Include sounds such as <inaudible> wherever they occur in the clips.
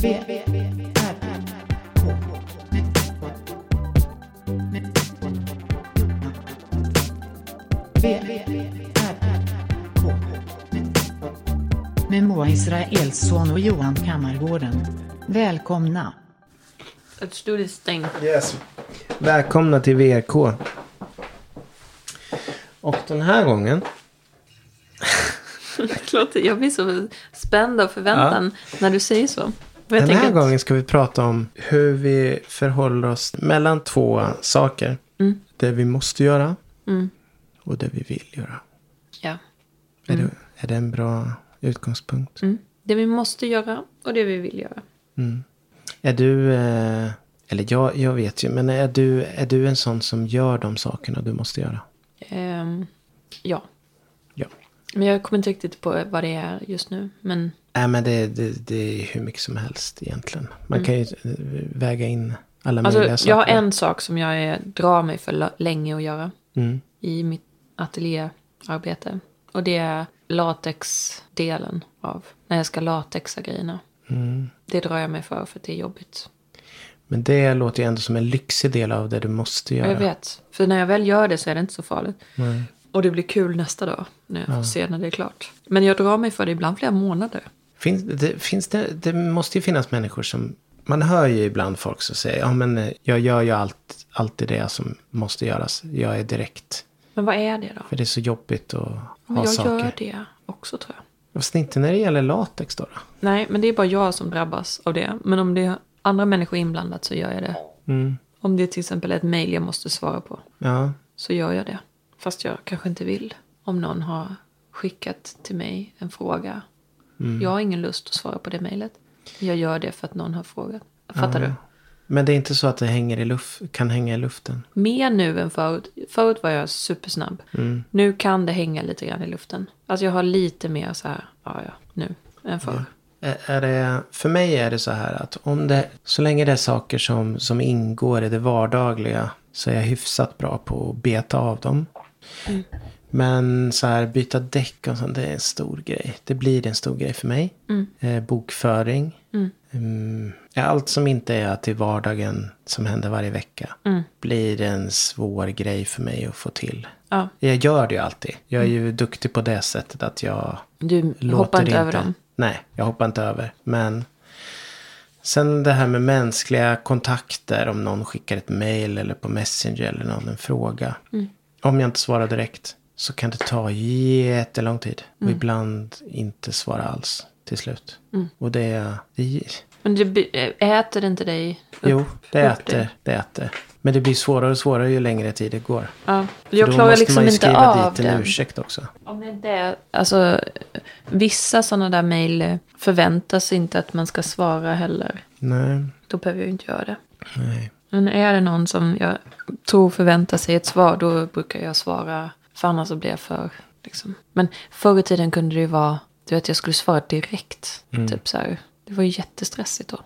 V, V, V, R, R, K. V, V, V, R, R, K. Med Moa Israelsson och Johan Kammargården. Välkomna. Ett stort stäng. Yes. Välkomna till VRK. Och den här gången. <laughs> Jag blir så spänd av förväntan när du säger så. Den här att- gången ska vi prata om hur vi förhåller oss mellan två saker. Mm. Det vi måste göra Mm, och det vi vill göra. ja. Är, det, är det en bra utgångspunkt? Mm. Det vi måste göra och det vi vill göra. Mm. Är du, eh, eller jag, jag vet ju, men är du, är du en sån som gör de sakerna du måste göra? Ehm, ja. Ja. Men jag kommer inte riktigt på vad det är just nu. Men Nej, men det, det, det är hur mycket som helst egentligen. Man kan ju eh, väga in alla möjliga Mm. alltså, saker. jag har en sak som jag är, drar mig för länge att göra. Mm. i mitt ateljéarbete. Och det är latexdelen av när jag ska latexa grejerna. Mm. Det drar jag mig för för att det är jobbigt. Men det låter ju ändå som en lyxig del av det du måste göra. jag vet, för när jag väl gör det så är det inte så farligt. Nej. Och det blir kul nästa dag när jag får se när det är klart. Men jag drar mig för det ibland flera månader. Finns, det, finns det, det måste ju finnas människor som... Man hör ju ibland folk som säger ja men eh, jag gör ju allt, alltid det som måste göras. Jag är direkt. Men vad är det då? För det är så jobbigt att Men ha jag saker. gör det också tror jag. Fast inte när det gäller latex då. då. Nej, men det är bara jag som drabbas av det. Men om det är andra människor inblandat så gör jag det. Mm. Om det är till exempel ett mejl jag måste svara på. Ja. så gör jag det. Fast jag kanske inte vill. Om någon har skickat till mig en fråga. Mm. Jag har ingen lust att svara på det mejlet. Jag gör det för att någon har frågat. Fattar du? Men det är inte så att det hänger i luft, kan hänga i luften. Mer nu än förut. Förut var jag supersnabb. Mm. Nu kan det hänga lite grann i luften. Alltså jag har lite mer så här, ja ja, nu än förr. Är är det, för mig är det så här att om det, så länge det är saker som, som ingår i det vardagliga så är jag hyfsat bra på att beta av dem. Men så här byta däck och sånt, det är en stor grej. Det blir en stor grej för mig. Eh, bokföring. Mm, ja, allt som inte är till vardagen som händer varje vecka. Blir en svår grej för mig att få till. Ja, Jag gör det ju alltid. Jag är ju duktig på det sättet att jag du hoppar inte över dem. Nej, jag hoppar inte över. Men sen det här med mänskliga kontakter. Om någon skickar ett mail eller på Messenger eller någon en fråga. Mm. Om jag inte svarar direkt så kan det ta jättelång tid. Mm. Och ibland inte svara alls till slut. Mm. Och det. Det, Men det, äter det inte dig upp? jo, det äter. Det äter. Men det blir svårare och svårare ju längre tid det går. Ja. Jag då klarar måste liksom man ju inte skriva av dit en den. ursäkt också. Om det inte är, alltså vissa sådana där mejl förväntas inte att man ska svara heller. Nej, Då behöver jag ju inte göra det. nej. Men är det någon som jag tror förväntar sig ett svar, då brukar jag svara. För annars så blir jag för, liksom. Men förr i tiden kunde det ju vara, du vet jag skulle svara direkt. Typ så här. Det var ju jättestressigt då.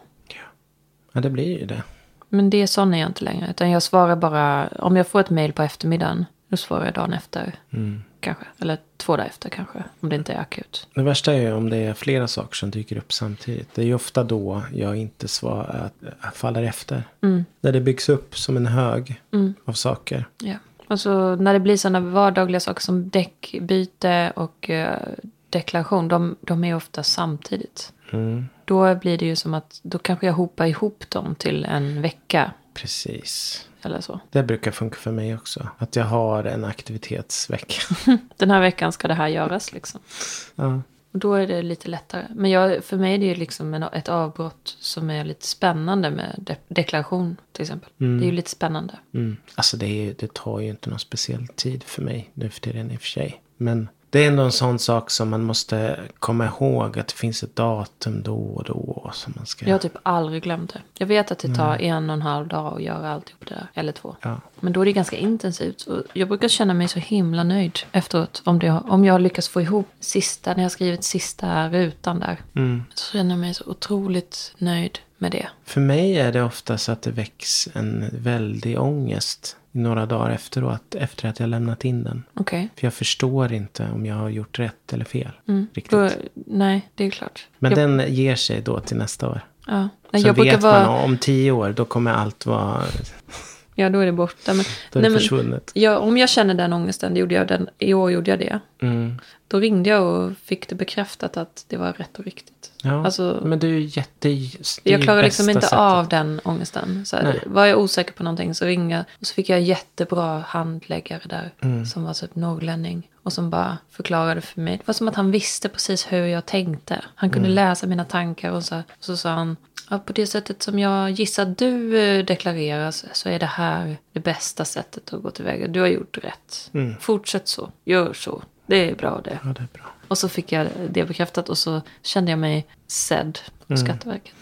Ja, det blir ju det. Men det är sån är jag inte längre. Utan jag svarar bara, om jag får ett mejl på eftermiddagen, då svarar jag dagen efter. Kanske. Eller två dagar efter kanske. Om det inte är akut. Det värsta är ju om det är flera saker som dyker upp samtidigt. Det är ju ofta då jag inte svarar, faller efter. När det byggs upp som en hög av saker. Ja. Alltså när det blir sådana vardagliga saker som däckbyte och eh, deklaration. De, de är ofta samtidigt. Mm, Då blir det ju som att då kanske jag hopar ihop dem till en vecka. precis. Eller så. Det brukar funka för mig också. Att jag har en aktivitetsvecka. <laughs> Den här veckan ska det här göras liksom. ja. Och då är det lite lättare. Men jag, för mig är det ju liksom en, ett avbrott som är lite spännande med de, deklaration till exempel. Det är ju lite spännande. mm. Alltså det, är, det tar ju inte någon speciell tid för mig nu för tiden i och för sig. Men det är ändå en sån sak som man måste komma ihåg. Att det finns ett datum då och då. Som man ska... Jag har typ aldrig glömt det. Jag vet att det tar en och en halv dag att göra alltihop det där. Eller två. Ja. Men då är det ganska intensivt. Så jag brukar känna mig så himla nöjd efteråt. Om, det, om jag lyckas få ihop sista, när jag skrivit sista rutan där. Mm. Så känner jag mig så otroligt nöjd med det. För mig är det ofta så att det väcks en väldig ångest några dagar efteråt. Efter att jag lämnat in den. Okej. För jag förstår inte om jag har gjort rätt eller fel. Mm. Riktigt. Då- Nej, det är klart. Men jag, den ger sig då till nästa år. Ja. Nej, brukar vet vara... man om tio år, då kommer allt vara Ja, då är det borta. Men, då är nej, det men, försvunnet. ja, om jag känner den ångesten, det gjorde jag den, i år gjorde jag det. Mm. Då ringde jag och fick det bekräftat att det var rätt och riktigt. Ja, Alltså- men du är ju jätte... det Jag klarar liksom inte sättet. av den ångesten. Så här, Nej. var jag osäker på någonting så ringde jag. Och så fick jag en jättebra handläggare där. Mm. Som var typ norrlänning. Och som bara förklarade för mig. Det var som att han visste precis hur jag tänkte. Han kunde Mm. läsa mina tankar. Och så, och så sa han. Ja, på det sättet som jag gissar du eh, deklarerar så- är det här det bästa sättet att gå tillväga. Du har gjort rätt. Mm. Fortsätt så. Gör så. Det är bra det. Ja, det är bra. Och så fick jag det bekräftat och så kände jag mig sedd av Mm. Skatteverket.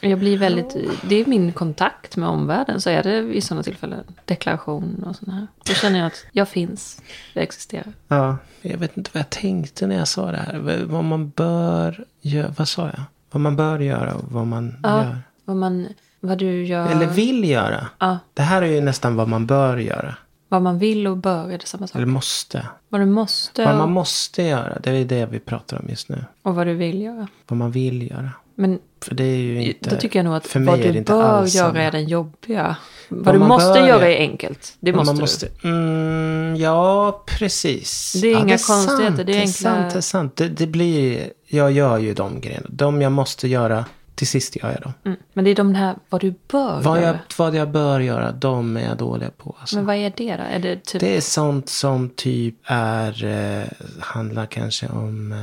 Jag blir väldigt, det är min kontakt med omvärlden så är det i sådana tillfällen. Deklaration och sådana här. Då känner jag att jag finns, jag existerar. Ja, jag vet inte vad jag tänkte när jag sa det här. Vad man bör göra. Vad sa jag? Vad man bör göra och vad man Ja, gör. vad, man, vad du gör. Eller vill göra. Ja, Det här är ju nästan vad man bör göra. vad man vill och bör är det samma sak. Eller måste. Vad du måste Vad man och, måste göra. Det är det vi pratar om just nu. och vad du vill göra. Vad man vill göra. Men För det är ju inte... då tycker jag nog att vad du bör göra är den jobbiga. Vad, du måste bör göra är enkelt. Det måste, man du. måste mm, Ja, precis. Det är ja, inga sant, konstigheter, det är det är enkla- sant. Det är sant. Det, det blir... Jag gör ju de grejerna. De jag måste göra. Till sist gör jag dem. Mm. Men det är de här, vad du bör Vad göra. jag, vad jag bör göra, de är jag dålig på. Alltså. Men vad är det då? Är det typ... Det är sånt som typ är, eh, handlar kanske om eh,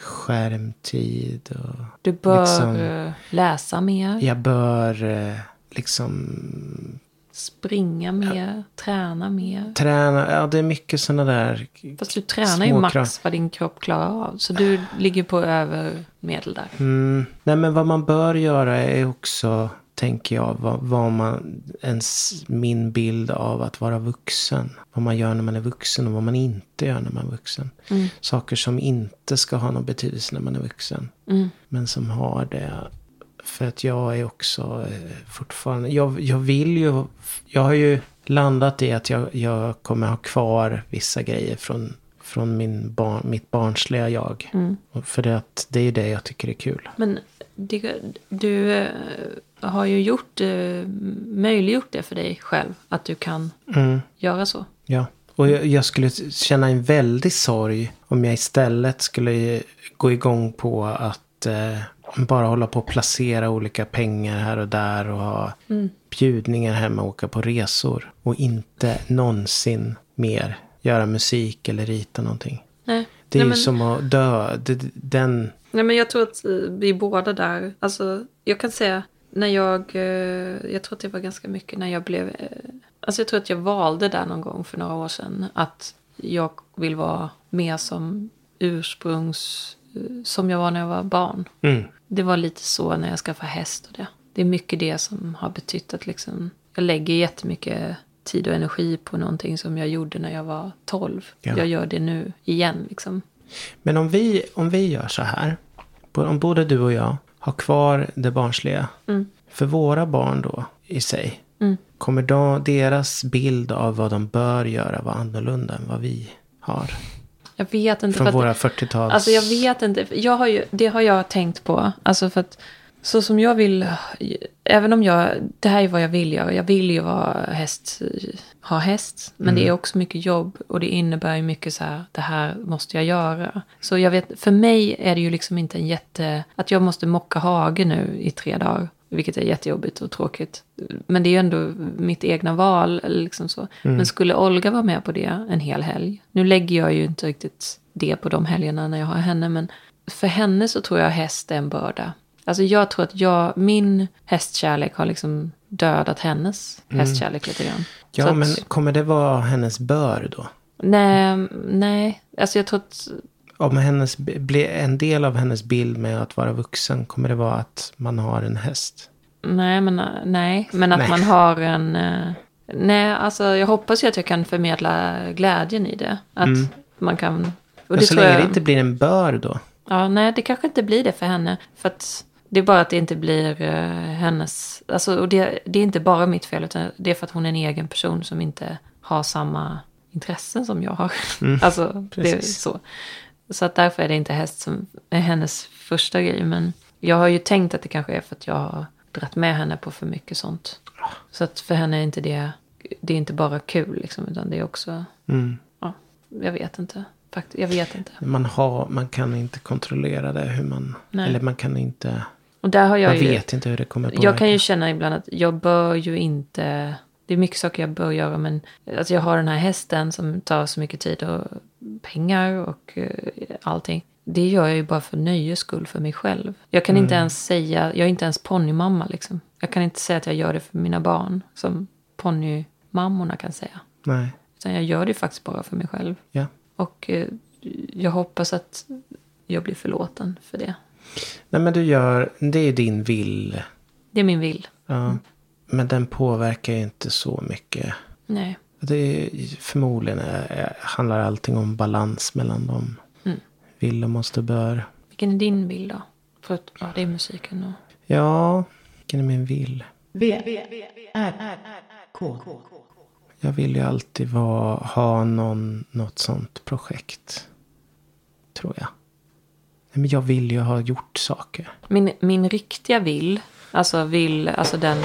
skärmtid och Du bör liksom- eh, läsa mer, jag bör eh, liksom springa mer, träna mer. träna. Ja, det är mycket sådana där. Fast du tränar ju max krav. vad din kropp klarar av. Så du ligger på över medel där. Mm, nej, men vad man bör göra är också, tänker jag, vad, vad man, ens min bild av att vara vuxen. Vad man gör när man är vuxen och vad man inte gör när man är vuxen. Mm. Saker som inte ska ha någon betydelse när man är vuxen. Mm. Men som har det. För att jag är också eh, fortfarande, jag, jag vill ju, jag har ju landat i att jag, jag kommer ha kvar vissa grejer från, från min barn, mitt barnsliga jag. Mm. För att det är det jag tycker är kul. Men det, du eh, har ju gjort, eh, möjliggjort det för dig själv. Att du kan Mm, göra så. ja. Och jag, jag skulle känna en väldig sorg om jag istället skulle gå igång på att eh, bara hålla på att placera olika pengar här och där och ha Mm. bjudningar hemma och åka på resor. Och inte någonsin mer göra musik eller rita någonting. Nej. Det är Nej, ju men- som att dö. Det, den... Nej men jag tror att vi båda där, alltså jag kan säga när jag, eh, jag tror att det var ganska mycket när jag blev, eh, alltså jag tror att jag valde där någon gång för några år sedan att jag vill vara mer som ursprungs, eh, som jag var när jag var barn. Mm. Det var lite så när jag skaffade häst och det. Det är mycket det som har betytt att liksom, jag lägger jättemycket tid och energi på någonting som jag gjorde när jag var 12. Ja. Jag gör det nu igen liksom. Men om vi, om vi gör så här. Om både du och jag har kvar det barnsliga. Mm. För våra barn då i sig. Mm. Kommer då deras bild av vad de bör göra vara annorlunda än vad vi har? Jag vet inte. Från våra 40-tals... Alltså jag vet inte. Jag har ju, det har jag tänkt på. Alltså för att så som jag vill, även om jag, det här är vad jag vill göra. Jag vill ju vara häst, ha häst. Men det är också mycket jobb och det innebär ju mycket så här, det här måste jag göra. Så jag vet, för mig är det ju liksom inte en jätte, att jag måste mocka hage nu i tre dagar. Vilket är jättejobbigt och tråkigt. Men det är ju ändå mitt egna val. Liksom så. Men skulle Olga vara med på det en hel helg. Nu lägger jag ju inte riktigt det på de helgerna när jag har henne. Men för henne så tror jag häst är en börda. Alltså jag tror att jag, min hästkärlek har liksom dödat hennes hästkärlek lite grann. Så ja, att- men kommer det vara hennes bör då? Nej, nej. Alltså jag tror att Om hennes, blir en del av hennes bild med att vara vuxen, kommer det vara att man har en häst? Nej, men, nej, men att Nej. man har en... eh, Nej, alltså jag hoppas ju att jag kan förmedla glädjen i det. Att man kan... Och Men det så länge jag, det inte blir en bör då? Ja, nej, det kanske inte blir det för henne. För att det är bara att det inte blir eh, hennes... Alltså, och det, det är inte bara mitt fel, utan det är för att hon är en egen person som inte har samma intressen som jag har. <laughs> alltså, det är precis. så. Så att därför är det inte häst som är hennes första grej. Men Jag har ju tänkt att det kanske är för att jag har dratt med henne på för mycket sånt. Så att för henne är inte det, det är inte bara kul liksom, utan det är också, Mm. ja, jag vet inte. Faktiskt, jag vet inte. Man, har, man kan inte kontrollera det hur man... Nej. Eller man kan inte... Och där har jag Man ju, vet inte hur det kommer påverka. jag kan ju känna ibland att jag bör ju inte, det är mycket saker jag bör göra, men att jag har den här hästen som tar så mycket tid och pengar och eh, allting. Det gör jag ju bara för nöjes skull för mig själv. Jag kan inte ens säga, jag är inte ens ponnymamma liksom. Jag kan inte säga att jag gör det för mina barn, som ponnymammorna kan säga. Nej. Utan jag gör det faktiskt bara för mig själv. Ja. Och eh, jag hoppas att jag blir förlåten för det. Nej men du gör... Det är din vill. Det är min vill. Ja. Men den påverkar ju inte så mycket. Nej. Det är, förmodligen är, handlar allting om balans mellan dem. Mm. Vill och måste bör. Vilken är din vill då? För att, ja, det är musiken och... Ja, vilken är min vill? V, R, K. Jag vill ju alltid vara, ha någon, något sånt projekt. Tror jag. Nej, men jag vill ju ha gjort saker. Min, min riktiga vill, alltså vill, alltså den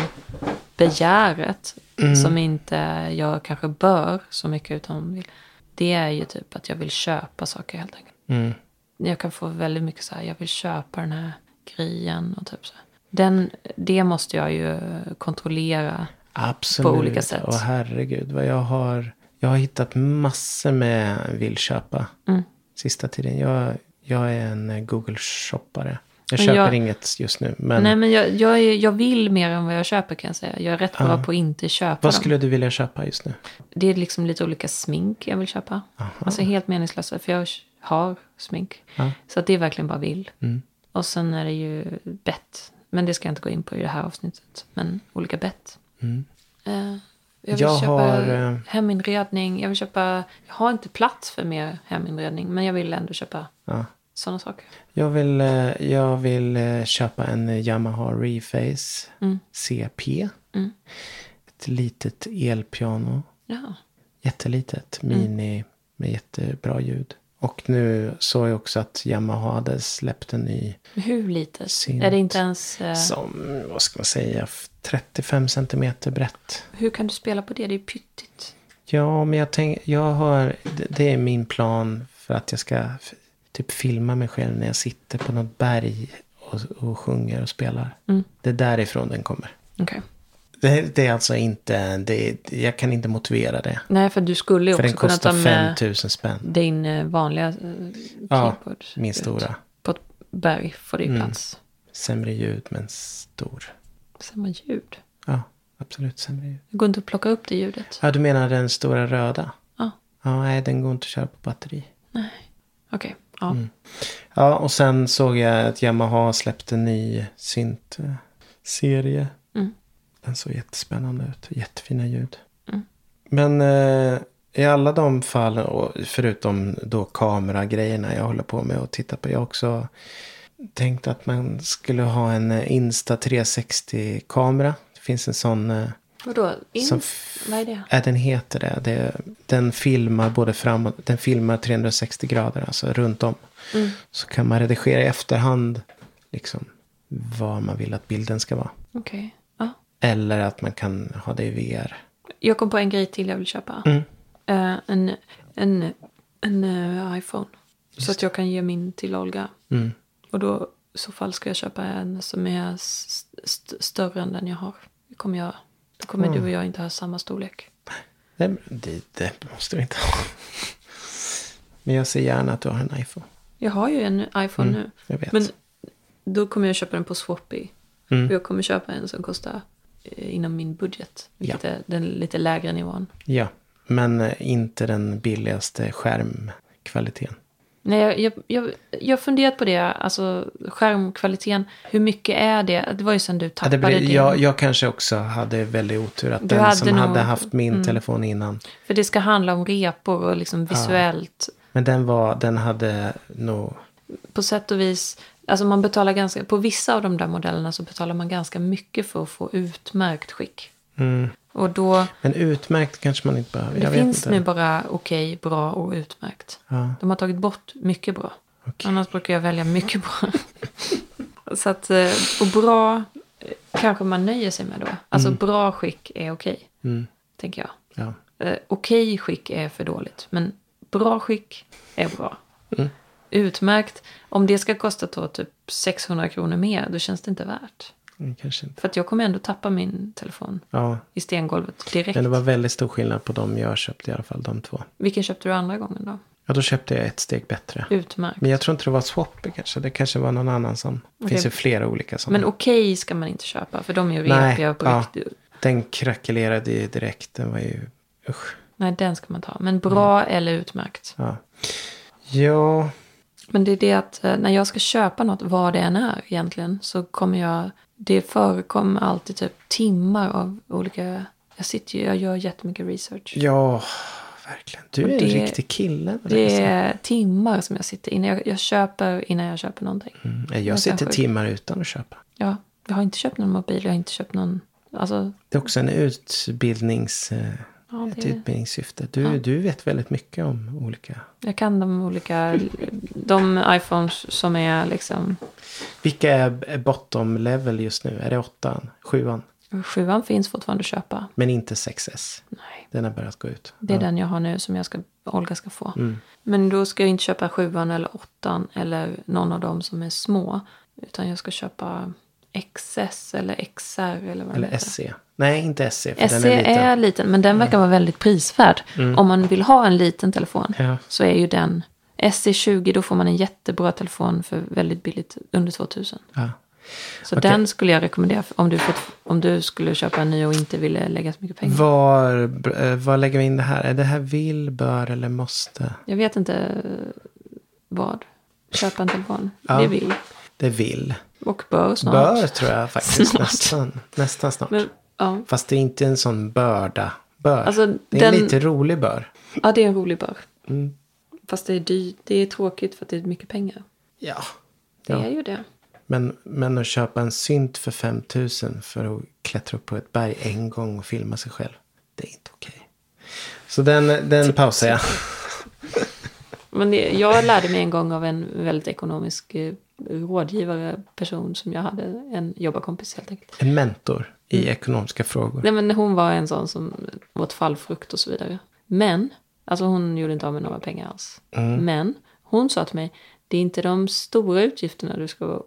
begäret som inte jag kanske bör så mycket utan vill. Det är ju typ att jag vill köpa saker helt enkelt. Mm. Jag kan få väldigt mycket så här, jag vill köpa den här grejen och typ så. Den, det måste jag ju kontrollera. Absolut. På olika sätt. Och herregud vad jag har. Jag har hittat massor med vill köpa. Mm. Sista tiden. Jag, jag är en Google-shoppare. Jag köper jag- inget just nu. Men Nej men jag, jag, är, jag vill mer än vad jag köper kan jag säga. Jag är rätt bra på att inte köpa vad dem. skulle du vilja köpa just nu? Det är liksom lite olika smink jag vill köpa. Alltså helt meningslösa, för jag har smink. Ja. Så att det är verkligen bara vill. Mm. Och sen är det ju bett. Men det ska jag inte gå in på i det här avsnittet. Men olika bett. Mm. Eh, jag vill Jag köpa har, eh, heminredning. Jag vill köpa... Jag har inte plats för mer heminredning. Men jag vill ändå köpa Ja. Sådana saker. Jag vill, eh, jag vill eh, köpa en Yamaha Reface Mm. CP. Mm. Ett litet elpiano. Ja. Jättelitet. Mm. Mini med jättebra ljud. Och nu såg jag också att Yamaha hade släppt en ny Hur litet? Synt. Är det inte ens... eh, som, vad ska man säga, 35 centimeter brett. hur kan du spela på det? Det är pyttigt. Ja, men jag tänker, jag har, det, det är min plan för att jag ska typ filma mig själv när jag sitter på något berg och, och sjunger och spelar. Mm. Det är därifrån den kommer. Okej. Det, det är alltså inte, det, jag kan inte motivera det. Nej, för du skulle ju För också kunna ta med 5000 spänn. din eh, vanliga eh, Ja, keyboard. min stora. På ett berg får det ju Mm. plats. Sämre ljud men stor. Samma ljud. Ja, absolut sämre ljud. Det går inte att plocka upp det ljudet. Ja, du menar den stora röda? Ja. Ja, nej, den går inte att köra på batteri. Okej. Ja. Mm. Ja, och sen såg jag att Yamaha släppte en ny synt-serie. Mm. Den såg jättespännande ut. Jättefina ljud. Mm. Men eh, i alla de fall, och förutom då kameragrejerna jag håller på med och tittar på. Jag också tänkt att man skulle ha en eh, Insta 360-kamera. Det finns en sån... Vadå? In... som Vad är det? Ja, den heter det. det. Den filmar både framåt, den filmar 360 grader, alltså runt om. Mm. Så kan man redigera i efterhand, liksom, vad man vill att bilden ska vara. Okej. Ja. Eller att man kan ha det i VR. Jag kom på en grej till jag vill köpa. Mm. Eh, en en, en eh, iPhone. Så att jag kan ge min till Olga. Mm. Och då i så fall ska jag köpa en som är st- större än den jag har. Det kommer jag. Då kommer Mm. du och jag inte ha samma storlek. Det, det, det måste vi inte ha. Men jag ser gärna att du har en iPhone. Jag har ju en iPhone Mm, nu. Jag vet. Men då kommer jag köpa den på Swappy. Mm. Och jag kommer köpa en som kostar eh, inom min budget. Vilket är den lite lägre nivån. Ja, men eh, inte den billigaste skärmkvaliteten. Nej, jag, jag, jag, funderat på det. Alltså skärmkvaliteten. Hur mycket är det? Det var ju sen du Ja, tappade det blir, din. jag, jag kanske också hade väldigt otur att Du den hade som nog- hade haft min mm. telefon innan. För det ska handla om repor och liksom visuellt. Men den var, den hade nog, På sätt och vis. Alltså man betalar ganska. På vissa av de där modellerna så betalar man ganska mycket för att få utmärkt skick. mm, Och då. men utmärkt kanske man inte behöver. Det finns nu bara okej, bra och utmärkt. Ja, De har tagit bort mycket bra. okej. Annars brukar jag välja mycket bra. <laughs> Så att, eh, och bra eh, kanske man nöjer sig med då. Alltså bra skick är okej, Mm. tänker jag. Ja. Eh, okej skick är för dåligt, men bra skick är bra. Mm. Utmärkt. Om det ska kosta då typ 600 kronor mer, då känns det inte värt. Kanske inte. För att jag kommer ändå tappa min telefon Ja. i stengolvet direkt. Men det var väldigt stor skillnad på dem jag köpte i alla fall. De två. Vilken köpte du andra gången då? Ja, då köpte jag ett steg bättre. Utmärkt. Men jag tror inte det var Swappy kanske. Det kanske var någon annan som. Det finns Okej. ju flera olika sådana. Men okej ska man inte köpa, för de är ju repiga på ja. riktigt. Den krackelerade ju direkt. Den var ju... Usch. Nej, den ska man ta. Men bra Mm. eller utmärkt. Ja. Ja. Men det är det att eh, när jag ska köpa något, vad det än är egentligen, så kommer jag... Det förekommer alltid typ timmar av olika... Jag sitter ju, jag gör jättemycket research. Ja, verkligen. Du är en det- riktig kille. Det är timmar som jag sitter innan jag, jag köper innan jag köper någonting. Mm. Jag Jag sitter kanske- timmar utan att köpa. Ja, jag har inte köpt någon mobil, jag har inte köpt någon... Alltså, Det är också en utbildnings... ja, Ett det, utbildningssyfte. Du, Ja. du vet väldigt mycket om olika. jag kan de olika... De iPhones som är liksom... Vilka är bottom level just nu? Är det åttan? Sjuan? Sjuan finns fortfarande att köpa. Men inte 6S. Nej, Den har börjat gå ut. det är Ja. den jag har nu som jag ska, Olga ska få. Mm. Men då ska jag inte köpa sjuan eller åttan eller någon av dem som är små. Utan jag ska köpa XS eller XR eller vad det Eller. SE. Nej, inte SE. För SE den är liten. är liten, men den verkar vara väldigt prisvärd. Om man vill ha en liten telefon Ja. så är ju den SE20, då får man en jättebra telefon för väldigt billigt, under 2000. Ja. Så Okej. den skulle jag rekommendera om du, fått, om du skulle köpa en ny och inte ville lägga så mycket pengar. Var, eh, var lägger vi in det här? Är det här vill, bör eller måste? Jag vet inte eh, vad. Köpa en telefon. Ja. Det vill. Det vill. Och bör snart. Bör tror jag faktiskt. <laughs> Snart. Nästan, nästan snart. Men, ja. Fast det är inte en sån börda. Bör. Alltså, det är en den- lite rolig bör. ja, det är en rolig bör. Mm. Fast det är dyrt. Det är tråkigt för att det är mycket pengar. Ja. Det Ja. är ju det. Men, men att köpa en synt för 5000 för att klättra upp på ett berg en gång och filma sig själv. Det är inte okej. Så den, den pausar jag. <laughs> Men det, jag lärde mig en gång av en väldigt ekonomisk eh, rådgivare, person som jag hade, en jobbarkompis helt enkelt. En mentor i Mm. ekonomiska frågor. Nej men hon var en sån som åt fallfrukt och så vidare. Men, alltså hon gjorde inte av med några pengar alls. Mm. Men hon sa till mig, det är inte de stora utgifterna du ska vara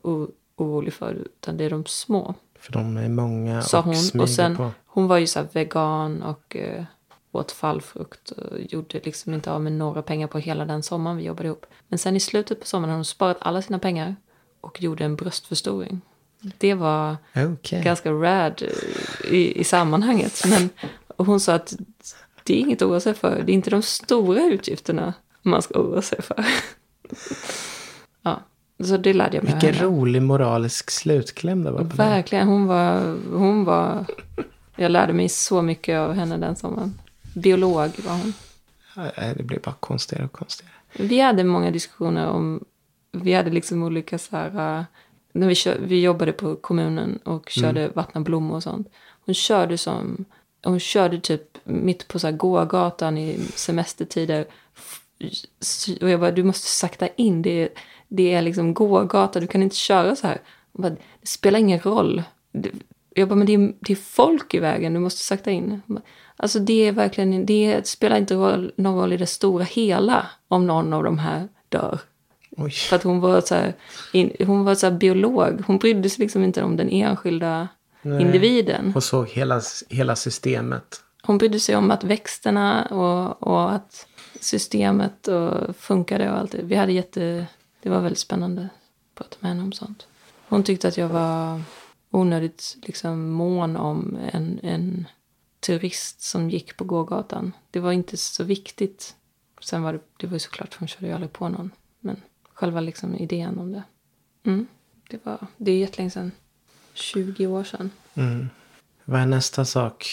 orolig för, utan det är de små. För de är många Sa och hon. smyger Och sen, på. hon var ju så vegan och eh, åt fallfrukt och gjorde liksom inte av med några pengar på hela den sommaren vi jobbade ihop. Men sen i slutet på sommaren hade hon sparat alla sina pengar och gjorde en bröstförstoring. Det var Okej. ganska rad i, i sammanhanget. Men hon sa att det är inget att oroa sig för. Det är inte de stora utgifterna man ska oroa sig för. ja, så det lärde jag mig Vilken rolig moralisk slutkläm det var på. Verkligen, hon var, hon var... Jag lärde mig så mycket av henne den sommaren. Biolog var hon. Nej, Det blir bara konstigare och konstigare. Vi hade många diskussioner om... Vi hade liksom olika så här... äh, När vi, kö, vi jobbade på kommunen och körde vattna blommor och sånt. Hon körde som... Hon körde typ mitt på så här gågatan i semestertider. Och jag bara, du måste sakta in. Det är, det är liksom gågata, du kan inte köra så här. Hon bara, det spelar ingen roll. Jag bara, men det är, det är folk i vägen, du måste sakta in. Hon bara, Alltså det är verkligen, det spelar inte roll, någon roll i det stora hela om någon av de här dör. Oj. För att hon var så här, in, hon var så biolog. Hon brydde sig liksom inte om den enskilda individen. Och så hela, hela systemet. Hon brydde sig om att växterna och, och att systemet och funkade och allt det. Vi hade jätte... Det var väldigt spännande att prata med henne om sånt. Hon tyckte att jag var onödigt liksom mån om en, en turist som gick på gågatan. Det var inte så viktigt. Sen var det, det var ju såklart, hon körde ju aldrig på någon. Men själva liksom idén om det. Mm, det, var, det är jättelänge sedan. 20 år sedan. Mm. Vad är nästa sak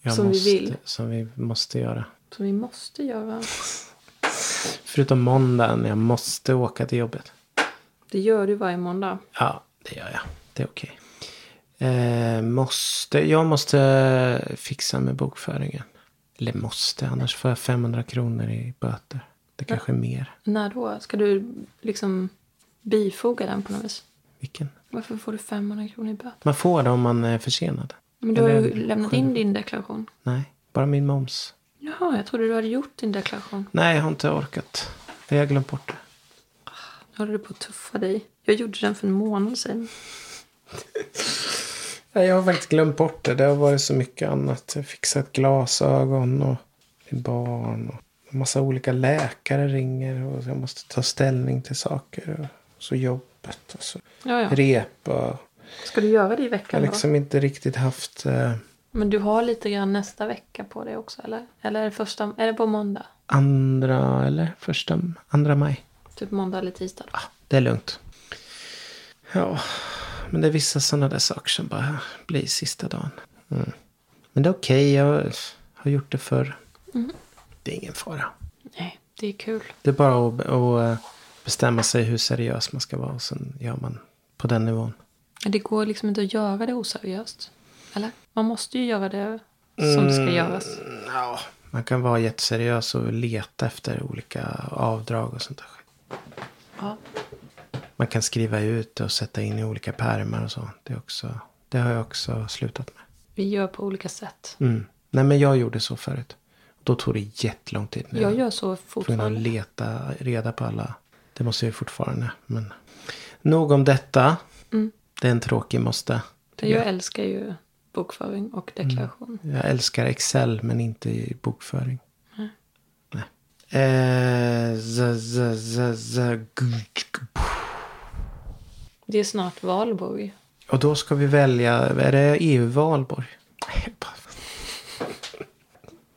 jag Som vi måste, vill. som vi måste göra? Som vi måste göra. Förutom måndagen, jag måste åka till jobbet. Det gör du varje måndag. Ja, det gör jag. Det är okej. Eh, måste, jag måste fixa med bokföringen. Eller måste, annars får jag 500 kronor i böter. Det kanske är mer. När då? Ska du liksom bifoga den på något vis? Vilken? Varför får du 500 kronor i böter? Man får det om man är försenad. Men du har ju Eller lämnat in din deklaration. Nej, bara min moms. Jaha, jag trodde du hade gjort din deklaration. Nej, jag har inte orkat. Jag har glömt bort det. Nu håller du på att tuffa dig. Jag gjorde den för en månad sedan. <laughs> Nej, jag har faktiskt glömt bort det. Det har varit så mycket annat. Jag fixat glasögon och barn. Och en massa olika läkare ringer. Och jag måste ta ställning till saker. Och så jobbet och så Ja, ja. repa. Ska du göra det i Jag veckan har liksom inte riktigt haft eh, då? Men du har lite grann nästa vecka på det också, eller? Eller är det, första, är det på måndag? andra eller första, andra maj. Typ måndag eller tisdag? Ja, det är lugnt. Ja, men det är vissa sådana där saker som bara blir sista dagen. Mm. Men det är okej, jag har gjort det förr. Det är ingen fara. Nej, det är kul. Det är bara att, att eh, bestämma sig hur seriös man ska vara och sen gör man på den nivån. Men Det går liksom inte att göra det oseriöst. Eller? Man måste ju göra det som det ska göras. Mm, Ja, man kan vara jätteseriös och leta efter olika avdrag och sånt där. Ja. Man kan skriva ut och sätta in i olika pärmar och så. Det, också, det har jag också slutat med. Vi gör på olika sätt. Mm. Nej, men jag gjorde så förut. Då tog det jättelång tid. när Jag gör så tvungen att fortfarande. leta reda på alla. Det måste jag ju fortfarande. Men nog om detta. Mm. Det är en tråkig måste. Jag jag. älskar ju bokföring och deklaration. jag älskar Excel men inte i bokföring. Nej. Eh, z, z, z, Det är snart valborg. Och då ska vi välja. Är det EU-valborg?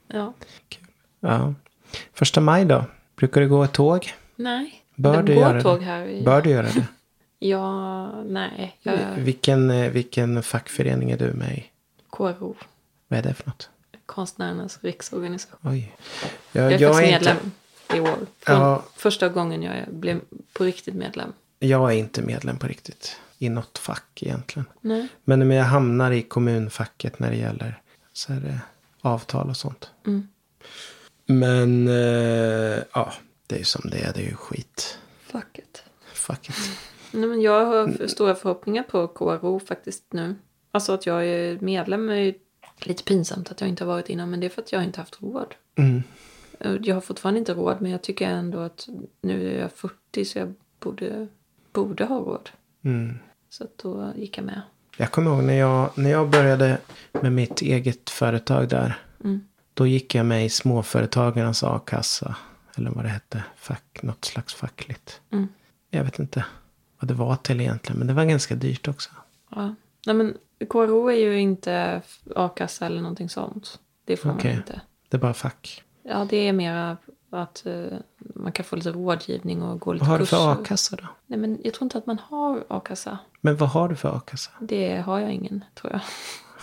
Ja. Ja. Första maj då? Brukar det gå ett tåg? Nej. Bör det du göra tåg det? här. I... Bör du göra det? <laughs> Ja, nej. Jag... Vilken, eh, vilken fackförening är du med i? KRO. Vad är det för något? Konstnärernas riksorganisation. Oj. Jag Jag, är jag, faktiskt är medlem inte, i år. Från Ja. Första gången jag blev på riktigt medlem. Jag är inte medlem på riktigt. I något fack egentligen. Nej. Men jag hamnar i kommunfacket när det gäller så här, eh, avtal och sånt. Mm. Men eh, ja, det är ju som det är. Det är ju skit. Fuck it. Fuck it. <laughs> Nej, men jag har för stora förhoppningar på KRO faktiskt nu. Alltså att jag är medlem är ju lite pinsamt att jag inte har varit innan. Men det är för att jag inte haft råd. Mm. Jag har fortfarande inte råd. Men jag tycker ändå att nu är jag 40 så jag borde, borde ha råd. Mm. Så då gick jag med. Jag kommer ihåg när jag, när jag började med mitt eget företag där. Mm. Då gick jag med i småföretagarnas a-kassa. Eller vad det hette. Fack, något slags fackligt. Mm. Jag vet inte vad det var till egentligen. Men det var ganska dyrt också. Ja. Nej men KRO är ju inte a-kassa eller någonting sånt. Det får Okej. man inte. Det är bara fack. Ja, det är mera att eh, man kan få lite rådgivning och gå lite Vad har du för kurser. a-kassa då? Nej, men jag tror inte att man har a-kassa. Men vad har du för a-kassa? Det har jag ingen, tror jag.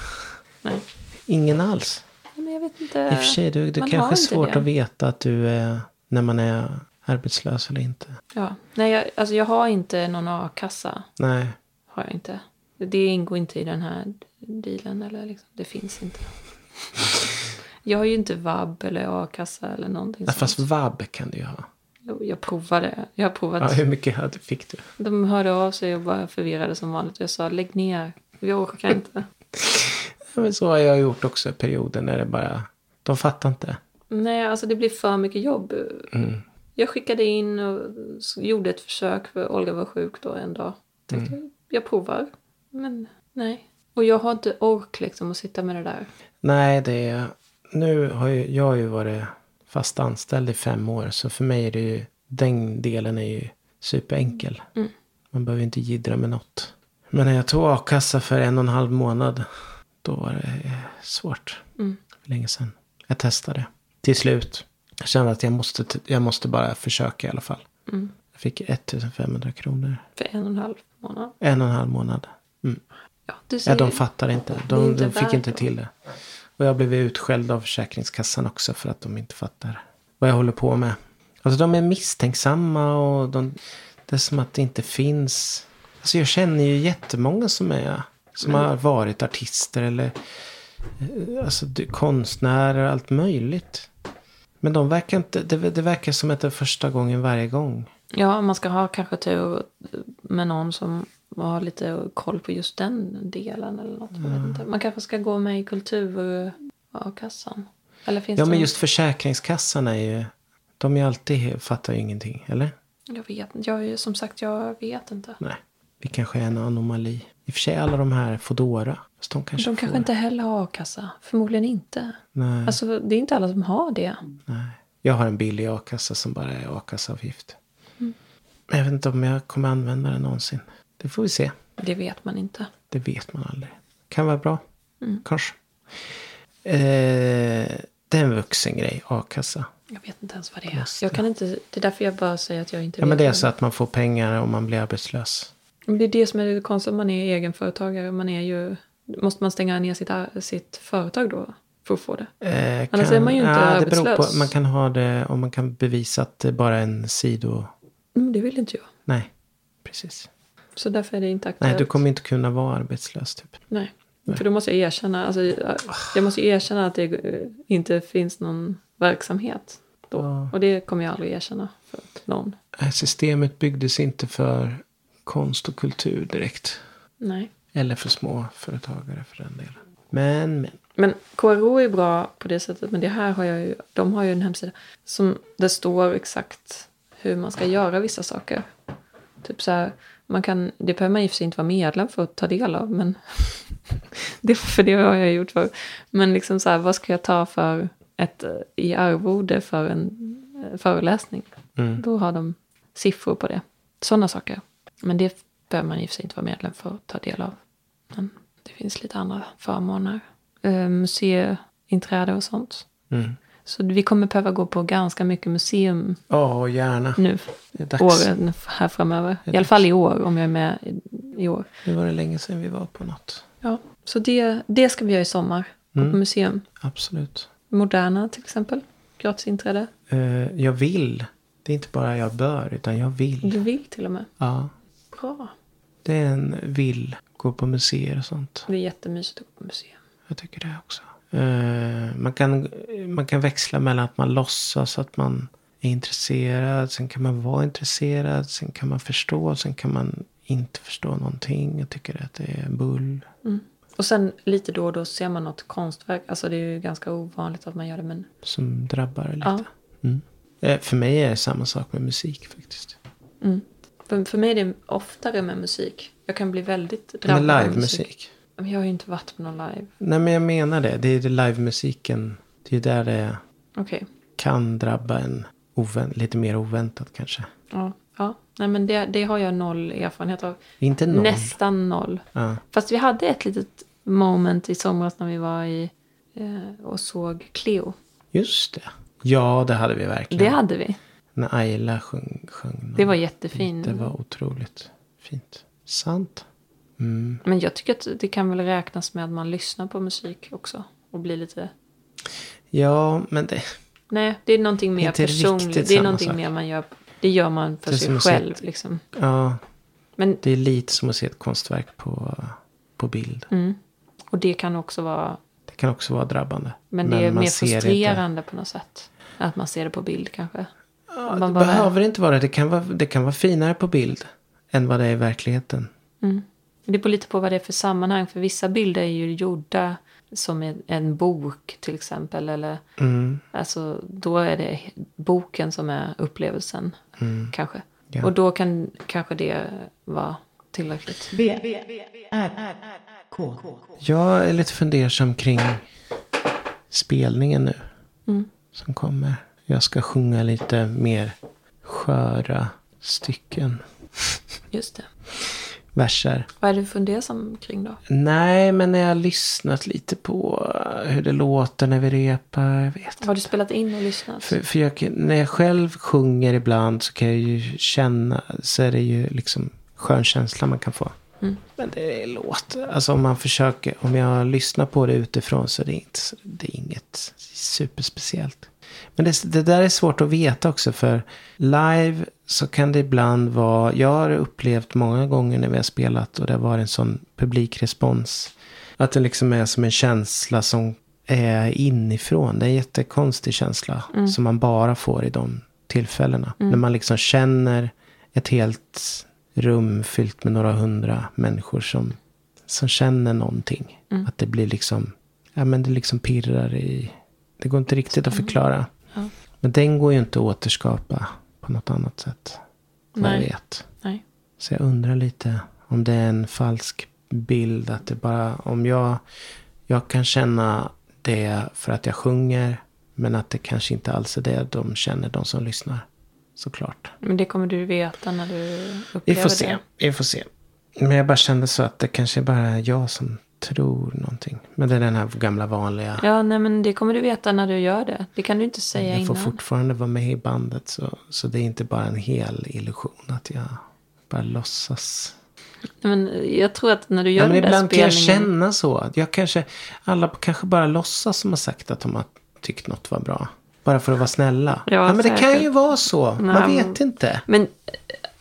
<laughs> Nej, Ingen alls. Nej, men jag vet inte. I och för sig, det, det kanske är svårt det. att veta att du är när man är arbetslös eller inte. Ja. Nej, jag, alltså jag har inte någon a-kassa. Nej. Har jag inte. Det ingår inte i den här dealen. Eller liksom, det finns inte. <laughs> Jag har ju inte vab eller a-kassa eller någonting Ja, sånt. fast vab kan du ju ha. Jag provade. Jag har provat. Ja, hur mycket hade, fick du? De hörde av sig och var förvirrade som vanligt. Jag sa lägg ner. Jag orkar inte. <laughs> Men så har jag gjort också i perioder när det bara... De fattar inte. Nej, alltså det blir för mycket jobb. Mm. Jag skickade in och gjorde ett försök för Olga var sjuk då en dag. Tänkte Mm. jag provar. Men nej. Och jag har inte ork liksom att sitta med det där. Nej, det är... Nu har ju, jag har ju varit fast anställd i fem år. Så för mig är det ju... Den delen är ju superenkel. Mm. Man behöver inte jiddra med något. Men när jag tog a-kassa för en och en halv månad. Då var det eh, svårt. Mm. För länge sedan. Jag testade. Till slut. Jag kände att jag måste, jag måste bara försöka i alla fall. Mm. Jag fick 1500 kronor. För en och en halv månad. En och en halv månad. Ja, du ser. Ja, de fattar inte. De, de fick inte till det. Och jag blev utskälld av Försäkringskassan också för att de inte fattar vad jag håller på med. Alltså de är misstänksamma och de, det är som att det inte finns. Alltså jag känner ju jättemånga som är som har varit artister eller eh, alltså, konstnärer, allt möjligt. Men de verkar inte, det, det verkar som att det är första gången varje gång. Ja, man ska ha kanske tur med någon som ha lite koll på just den delen eller något. Jag vet inte. Man kanske ska gå med i kultur-a-kassan. Eller finns Ja, det men just Försäkringskassan är ju... De är alltid... Fattar ju ingenting, eller? Jag vet inte. Jag som sagt, jag vet inte. Nej. Vi kanske är en anomali. I och för sig alla de här Foodora. De kanske De får. kanske inte heller har a-kassa. Förmodligen inte. Nej, Alltså det är inte alla som har det. nej. Jag har en billig a-kassa som bara är a-kassaavgift. Mm. Jag vet inte om jag kommer använda den någonsin. Det får vi se. Det vet man inte. Det vet man aldrig. Kan vara bra. Mm. Kanske. Eh, det är en vuxen grej, a-kassa. Jag vet inte ens vad det är. Jag kan inte, det är därför jag bara säger att jag inte Ja, vet. men det är så att man får pengar om man blir arbetslös. Det är det som är det konstiga om man är egenföretagare. Man är ju, måste man stänga ner sitt, sitt företag då för att få det? Eh, Annars är man ju inte ja, beror på. arbetslös. Man kan ha det om man kan bevisa att det bara är en sido... Men det vill inte jag. Nej, precis. Så därför är det inte aktuellt. Nej, du kommer inte kunna vara arbetslös typ. Nej. För då måste jag erkänna, alltså, jag måste erkänna att det inte finns någon verksamhet då. Ja. Och det kommer jag aldrig erkänna för någon. Systemet byggdes inte för konst och kultur direkt. Nej. Eller för små företagare för den delen. Men, men. Men KRO är bra på det sättet. Men det här har jag ju, de har ju en hemsida som det står exakt hur man ska göra vissa saker. Typ så här, man kan, det behöver man i och för sig inte vara medlem för att ta del av. Men <laughs> det, för det har jag gjort för. Men liksom så här, vad ska jag ta för ett eh, i arvode för en eh, föreläsning? Mm. Då har de siffror på det. Sådana saker. Men det behöver man i och för sig inte vara medlem för att ta del av. Men det finns lite andra förmåner. Eh, museiinträde och sånt. Mm. Så vi kommer behöva gå på ganska mycket museum Ja, gärna. nu. Åren här framöver. I alla fall i år, om jag är med i, år. Nu var det länge sedan vi var på något. Ja, så det, det ska vi göra i sommar. Gå Mm. på museum. Absolut. Moderna till exempel. Gratis inträde. Eh, jag vill. Det är inte bara jag bör, utan jag vill. Du vill till och med. Ja. Bra. Det är en vill. Gå på museer och sånt. Det är jättemysigt att gå på museum. Jag tycker det också. Eh, man, kan, man kan växla mellan att man låtsas att man är intresserad. Sen kan man vara intresserad. Sen kan man förstå. Sen kan man inte förstå någonting. Jag tycker att det är bull. Och sen lite då och då ser man något konstverk. Alltså det är ju ganska ovanligt att man gör det. Men Som drabbar lite. Ja. Mm. Eh, för mig är det samma sak med musik faktiskt. mm. för, för mig är det oftare med musik. Jag kan bli väldigt drabbad Med av livemusik. Men jag har ju inte varit på någon live. Nej men jag menar det. Det är det livemusiken. Det är där det Okej. kan drabba en ovänt, lite mer oväntat kanske. Ja. ja. Nej men det, det har jag noll erfarenhet av. Inte noll. Nästan noll. Ja. Fast vi hade ett litet moment i somras när vi var i eh, och såg Cleo. Just det. Ja, det hade vi verkligen. Det hade vi. När Ayla sjöng. sjöng Det var jättefint. Det var otroligt fint. Sant. Mm. Men jag tycker att det kan väl räknas med att man lyssnar på musik också. Och blir lite... Ja, men det... Nej, det är någonting mer Inte personligt. Det är någonting sak. mer man gör. Det gör man för Det är sig själv ett- liksom. Ja, Men, det är lite som att se ett konstverk på, på bild. mm. Och det kan också vara... Det kan också vara drabbande. Men det är man mer det frustrerande på något sätt. Att man ser det på bild kanske. Ja, det Man bara- behöver inte vara det. Kan vara. det kan vara finare på bild än vad det är i verkligheten. Mm. Det beror lite på vad det är för sammanhang. För vissa bilder är ju gjorda som en, bok till exempel. Eller Mm. alltså då är det boken som är upplevelsen. Kanske. Ja. Och då kan kanske det vara tillräckligt. B, R, K. Jag är lite fundersam kring spelningen nu. Mm. Som kommer. Jag ska sjunga lite mer sköra stycken. Just det. Verser. Vad är du fundersam kring då? Nej, men när jag har lyssnat lite på hur det låter när vi repar. Jag vet Har du spelat in och lyssnat? För, för jag, när jag själv sjunger ibland så kan jag ju känna, så är det ju liksom skön känsla man kan få. Mm. Men det är låt, alltså om man försöker, om jag lyssnar på det utifrån så är det, inte, det är inget superspeciellt. Men det, det där är svårt att veta också för live så kan det ibland vara, jag har upplevt många gånger när vi har spelat och det har varit en sån publikrespons. Att det liksom är som en känsla som är inifrån. Det är en jättekonstig känsla Mm. som man bara får i de tillfällena. När man liksom känner ett helt, rum fyllt med några hundra människor som, som känner någonting. Mm. Att det blir liksom, ja men det liksom pirrar i, det går inte riktigt att förklara. Ja. Men den går ju inte att återskapa på något annat sätt. Vad jag vet. Nej. Så jag undrar lite om det är en falsk bild. Att det bara, om jag, jag kan känna det för att jag sjunger. Men att det kanske inte alls är det de känner, de som lyssnar. Såklart. Men det kommer du veta när du upplever Vi får se, det. vi får se. Men jag bara kände så att det kanske bara är jag som tror någonting. Men det är den här gamla vanliga. Ja, nej men det kommer du veta när du gör det. Det kan du inte säga jag får innan. fortfarande vara med i bandet. Så, så det är inte bara en hel illusion att jag bara låtsas. Nej, Men jag tror att när du gör Ja, men den där ibland kan jag spelningen. känna så. Att jag kanske, alla kanske bara låtsas som har sagt att de har tyckt något var bra. Bara för att vara snälla. Ja, men det kan säkert. ju vara så. Man Nej, vet inte. Men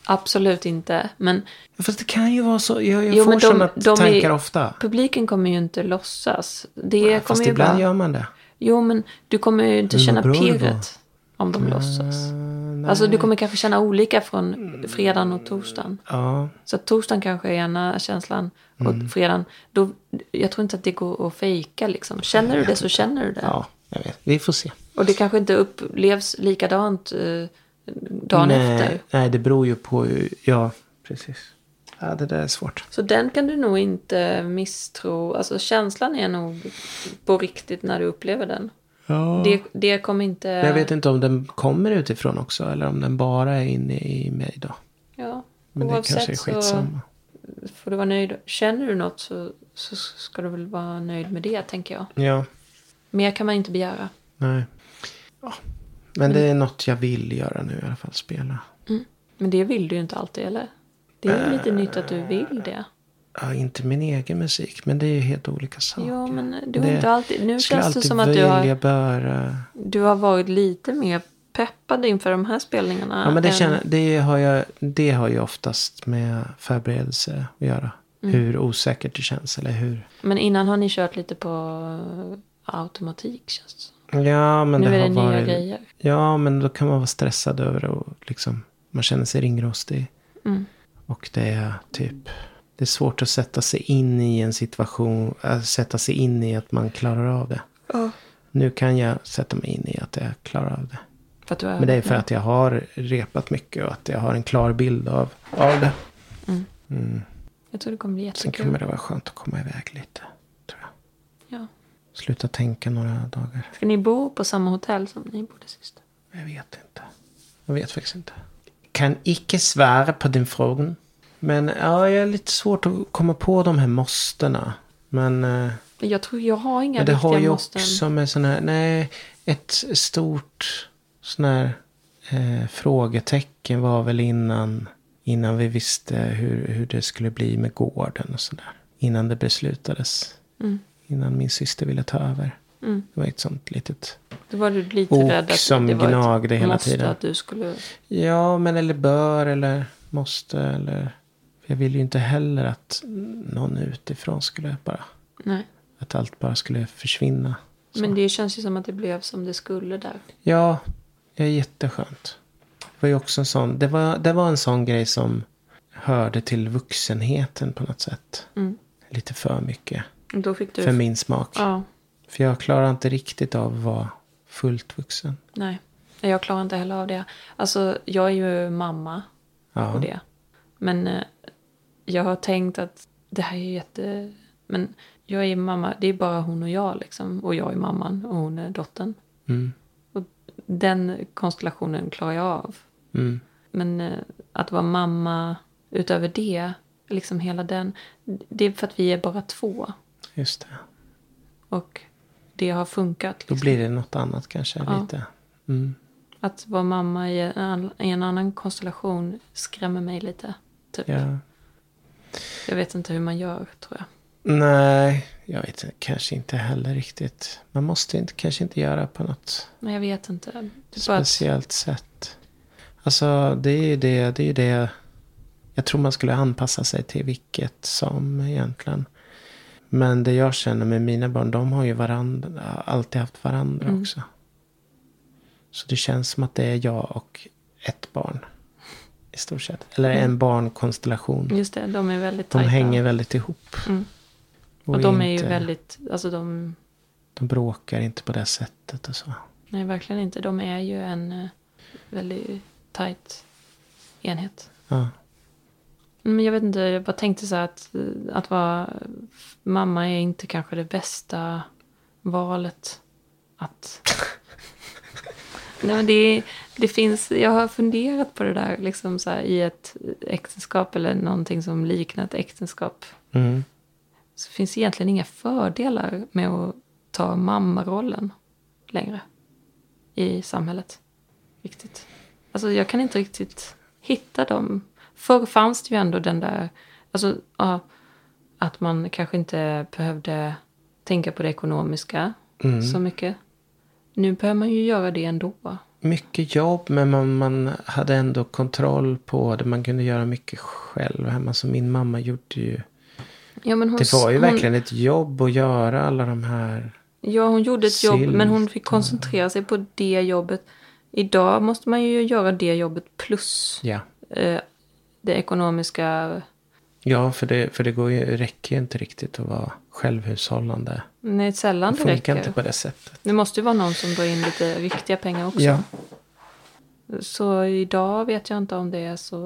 absolut inte. Men Fast det kan ju vara så. Jag, jag Jo, får sådana de tankar är- ofta. publiken kommer ju inte låtsas. Det Ja, kommer Fast ju ibland bara... gör man det. Jo, men du kommer ju inte känna pirret om de låtsas. Eh, nej. Alltså du kommer kanske känna olika från fredagen och torsdagen. Ja, Så torsdagen kanske är ena känslan och Mm. fredagen, då, jag tror inte att det går att fejka liksom. Känner du det så känner du det. ja, jag vet. Vi får se. Och det kanske inte upplevs likadant eh, dagen nej, efter. Nej, det beror ju på. hur- Ja, precis. Ja, det där är svårt. Så den kan du nog inte misstro. Alltså känslan är nog på riktigt när du upplever den. Ja. Det, det kommer inte... Jag vet inte om den kommer utifrån också. Eller om den bara är inne i mig då. Ja, Men det oavsett kanske är så skitsamma. får du vara nöjd. Känner du något så, så ska du väl vara nöjd med det, tänker jag. Ja, Mer kan man inte begära. nej. Ja. Men det är något jag vill göra nu i alla fall. Spela. Men det vill du ju inte alltid, eller? Det är ju lite nytt att du vill det. Ja, inte min egen musik. Men det är ju helt olika saker. Jo, men du har Det inte alltid... Nu känns det som att du har, böra. du har varit lite mer peppad inför de här spelningarna. Ja, men det, än- känner, det, har jag, det har ju oftast med förberedelse att göra. Mm. Hur osäkert det känns. Eller hur. Men innan har ni kört lite på eh, automatik, känns det. Ja, men Nu det är har det nya varit. grejer. Ja, men då kan man vara stressad över det. Och liksom, man känner sig ringrostig. Mm. Och det är typ. Det är svårt att sätta sig in i en situation. Äh, sätta sig in i att man klarar av det. Nu kan jag sätta mig in i att jag klarar av det. Att är, Men det är för att jag har repat mycket och att jag har en klar bild av, av det. Jag tror det kommer bli Sen jättekul. kommer det vara skönt att komma iväg lite. Sluta tänka några dagar. Ska ni bo på samma hotell som ni bodde sist? Jag vet inte. Jag vet faktiskt inte. Kan icke svara på din fråga. Men ja, jag är lite svårt att komma på de här måstena. Men, eh, Men Jag tror jag har inga men det riktiga har ju måsten. också med sån här, nej, ett stort sån här eh, frågetecken var väl innan, innan vi visste hur, hur det skulle bli med gården och sådär. Innan det beslutades. Mm. Innan min syster ville ta över. Mm. Det var ett sånt litet Då var du lite Ok rädd att som det var gnagde ett hela måste tiden. att du skulle... Ja, men eller bör eller måste eller... Jag vill ju inte heller att någon utifrån skulle bara... Nej. Att allt bara skulle försvinna. Så. Men det känns ju som att det blev som det skulle där. Ja, det är jätteskönt. Det var ju också en sån... Det var, det var en sån grej som hörde till vuxenheten på något sätt. Mm. Lite för mycket. Du... För min smak. Ja, För jag klarar inte riktigt av att vara fullt vuxen. nej. Jag klarar inte heller av det. Alltså, jag är ju mamma Ja. och det. Men eh, jag har tänkt att det här är jätte... Men jag är mamma, det är bara hon och jag liksom. Och jag är mamman och hon är dottern. Mm. Och den konstellationen klarar jag av. Mm. Men eh, att vara mamma utöver det, liksom hela den. Det är för att vi är bara två. Just det. Och det har funkat. Då Liksom. blir det något annat kanske. Ja. Lite. Mm. Att vara mamma i en, an- i en annan konstellation skrämmer mig lite. Typ. Ja. Jag vet inte hur man gör, tror jag. Nej, jag vet kanske inte heller riktigt. Man måste inte, kanske inte göra på något Men jag vet inte. Bara att, speciellt sätt. Alltså, det är ju det, det är det. Jag tror man skulle anpassa sig till vilket som egentligen. Men det jag känner med mina barn, de har ju varandra, alltid haft varandra Mm. också. Så det känns som att det är jag och ett barn. i stort sett. Eller en barnkonstellation. Just det, de är väldigt De tajta. hänger väldigt ihop. Mm. Och, Och de är ju inte- väldigt, alltså de, De bråkar inte på det sättet och så. nej verkligen inte. De är ju en eh, väldigt tajt enhet. Ja. Men jag vet inte, jag bara tänkte så här att, att vara mamma är inte kanske det bästa valet. Att... Nej men det, det finns, jag har funderat på det där liksom så här, i ett äktenskap eller någonting som liknar ett äktenskap. Mm. Så finns egentligen inga fördelar med att ta mammarollen längre i samhället. Riktigt. Alltså jag kan inte riktigt hitta dem. Förr fanns det ju ändå den där, alltså ja, att man kanske inte behövde tänka på det ekonomiska Mm. så mycket. Nu behöver man ju göra det ändå. Mycket jobb men man, man hade ändå kontroll på det. Man kunde göra mycket själv hemma. Så min mamma gjorde ju. Ja, hon, Det var ju hon, verkligen ett jobb att göra alla de här. Ja, hon gjorde ett jobb, men hon Sylt fick koncentrera sig på det jobbet. Idag måste man ju göra det jobbet plus Ja. eh, det ekonomiska. Ja, för det, för det går ju, räcker ju inte riktigt att vara självhushållande. Nej, sällan Det det funkar räcker. inte på det sättet. Det måste ju vara någon som drar in lite riktiga pengar också. Ja. Så idag vet jag inte om det är så...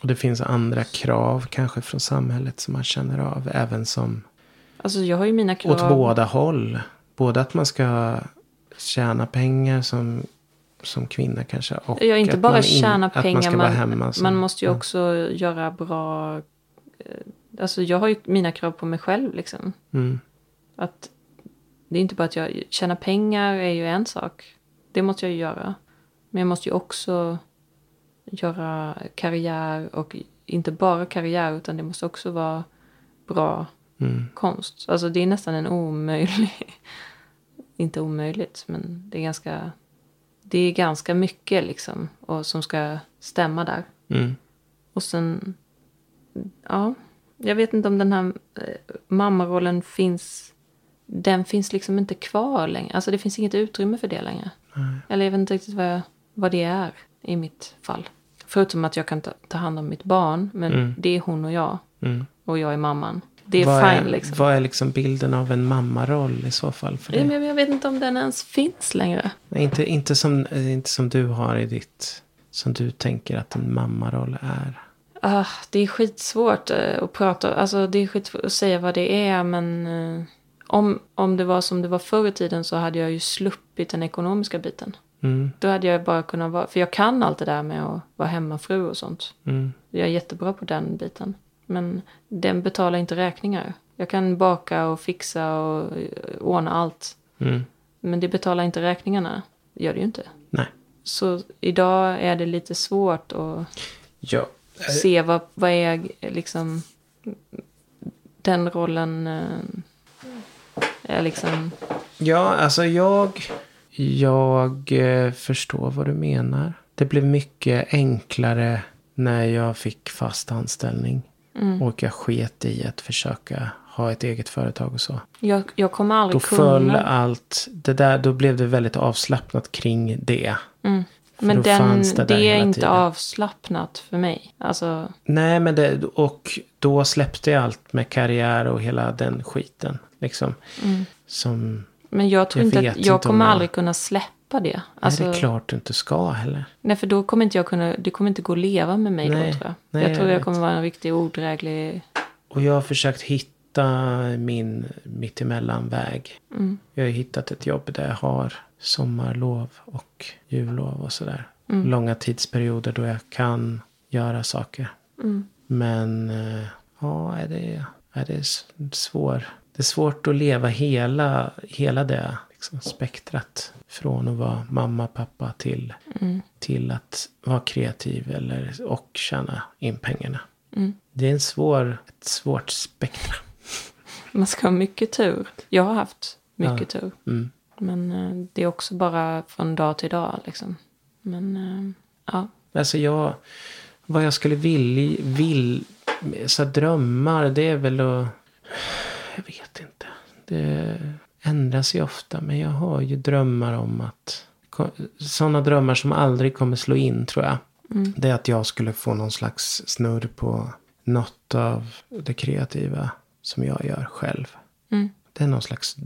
Och det finns andra krav kanske från samhället som man känner av. Även som Alltså jag har ju mina krav. åt båda håll. Både att man ska tjäna pengar som, som kvinna kanske. Och Ja, inte att bara tjäna man pengar. Man, hemma. Som, man måste ju ja. också göra bra... eh, Alltså jag har ju mina krav på mig själv liksom. Mm, Att det är inte bara att jag tjäna pengar är ju en sak. Det måste jag ju göra. Men jag måste ju också göra karriär och inte bara karriär utan det måste också vara bra mm, konst. Alltså det är nästan en omöjlig, <laughs> inte omöjligt men det är ganska, det är ganska mycket liksom och som ska stämma där. mm. Och sen, ja, jag vet inte om den här eh, mammarollen finns, den finns liksom inte kvar längre. Alltså det finns inget utrymme för det längre. Eller jag vet inte riktigt vad, jag, vad det är i mitt fall. Förutom att jag kan ta, ta hand om mitt barn, men Mm. det är hon och jag. Mm. Och jag är mamman. Det är vad, fine är, liksom. vad är liksom bilden av en mammaroll i så fall? För Ja, dig? men jag vet inte om den ens finns längre. Nej, inte, inte, som, eh, inte som du har i ditt... Som du tänker att en mammaroll är. Ah, det är skitsvårt eh, att prata, alltså det är skitsvårt att säga vad det är men eh, om, om det var som det var förr i tiden så hade jag ju sluppit den ekonomiska biten. Mm, Då hade jag bara kunnat vara, för jag kan allt det där med att vara hemmafru och sånt. mm, Jag är jättebra på den biten. Men den betalar inte räkningar. Jag kan baka och fixa och eh, ordna allt. mm. Men det betalar inte räkningarna. Det gör det ju inte. Nej. Så idag är det lite svårt att Ja. se vad, vad är liksom den rollen eh, är liksom. Ja, alltså jag... Jag eh, förstår vad du menar. Det blev mycket enklare när jag fick fast anställning. Mm. Och jag sket i att försöka ha ett eget företag och så. Jag, jag kommer Då aldrig föll kunna. allt. Det där, då blev det väldigt avslappnat kring det. Mm. Men då den, det, det är inte tiden. avslappnat för mig. Alltså, Nej, men det, och då släppte jag allt med karriär och hela den skiten. Liksom. mm. Som, Men jag tror Jag inte att jag kommer jag- aldrig kunna släppa det. Alltså, nej, det är klart du inte ska heller. Nej, för då kommer inte jag kunna, det kommer inte gå att leva med mig Nej, då tror jag. nej, jag tror jag jag kommer vara en riktigt odräglig. Och jag har försökt hitta min mittemellanväg. Mm. Jag har hittat ett jobb där jag har sommarlov och jullov och sådär. Mm. Långa tidsperioder då jag kan göra saker. Mm. Men eh, ja, är det, är det svår. Det är svårt att leva hela, hela det liksom, spektrat. Från att vara mamma, pappa till, Mm. till att vara kreativ eller, och tjäna in pengarna. Mm. Det är en svår, ett svårt spektra. <laughs> Man ska ha mycket tur. Jag har haft mycket tur. Mm. Men eh, det är också bara från dag till dag liksom. Men eh, ja. Alltså jag, vad jag skulle vilja, vill, så här drömmar, det är väl att, jag vet inte. Det ändras ju ofta, men jag har ju drömmar om att, sådana drömmar som aldrig kommer slå in tror jag. Det är att jag skulle få någon slags snurr på något av det kreativa som jag gör själv. Mm. Det är någon slags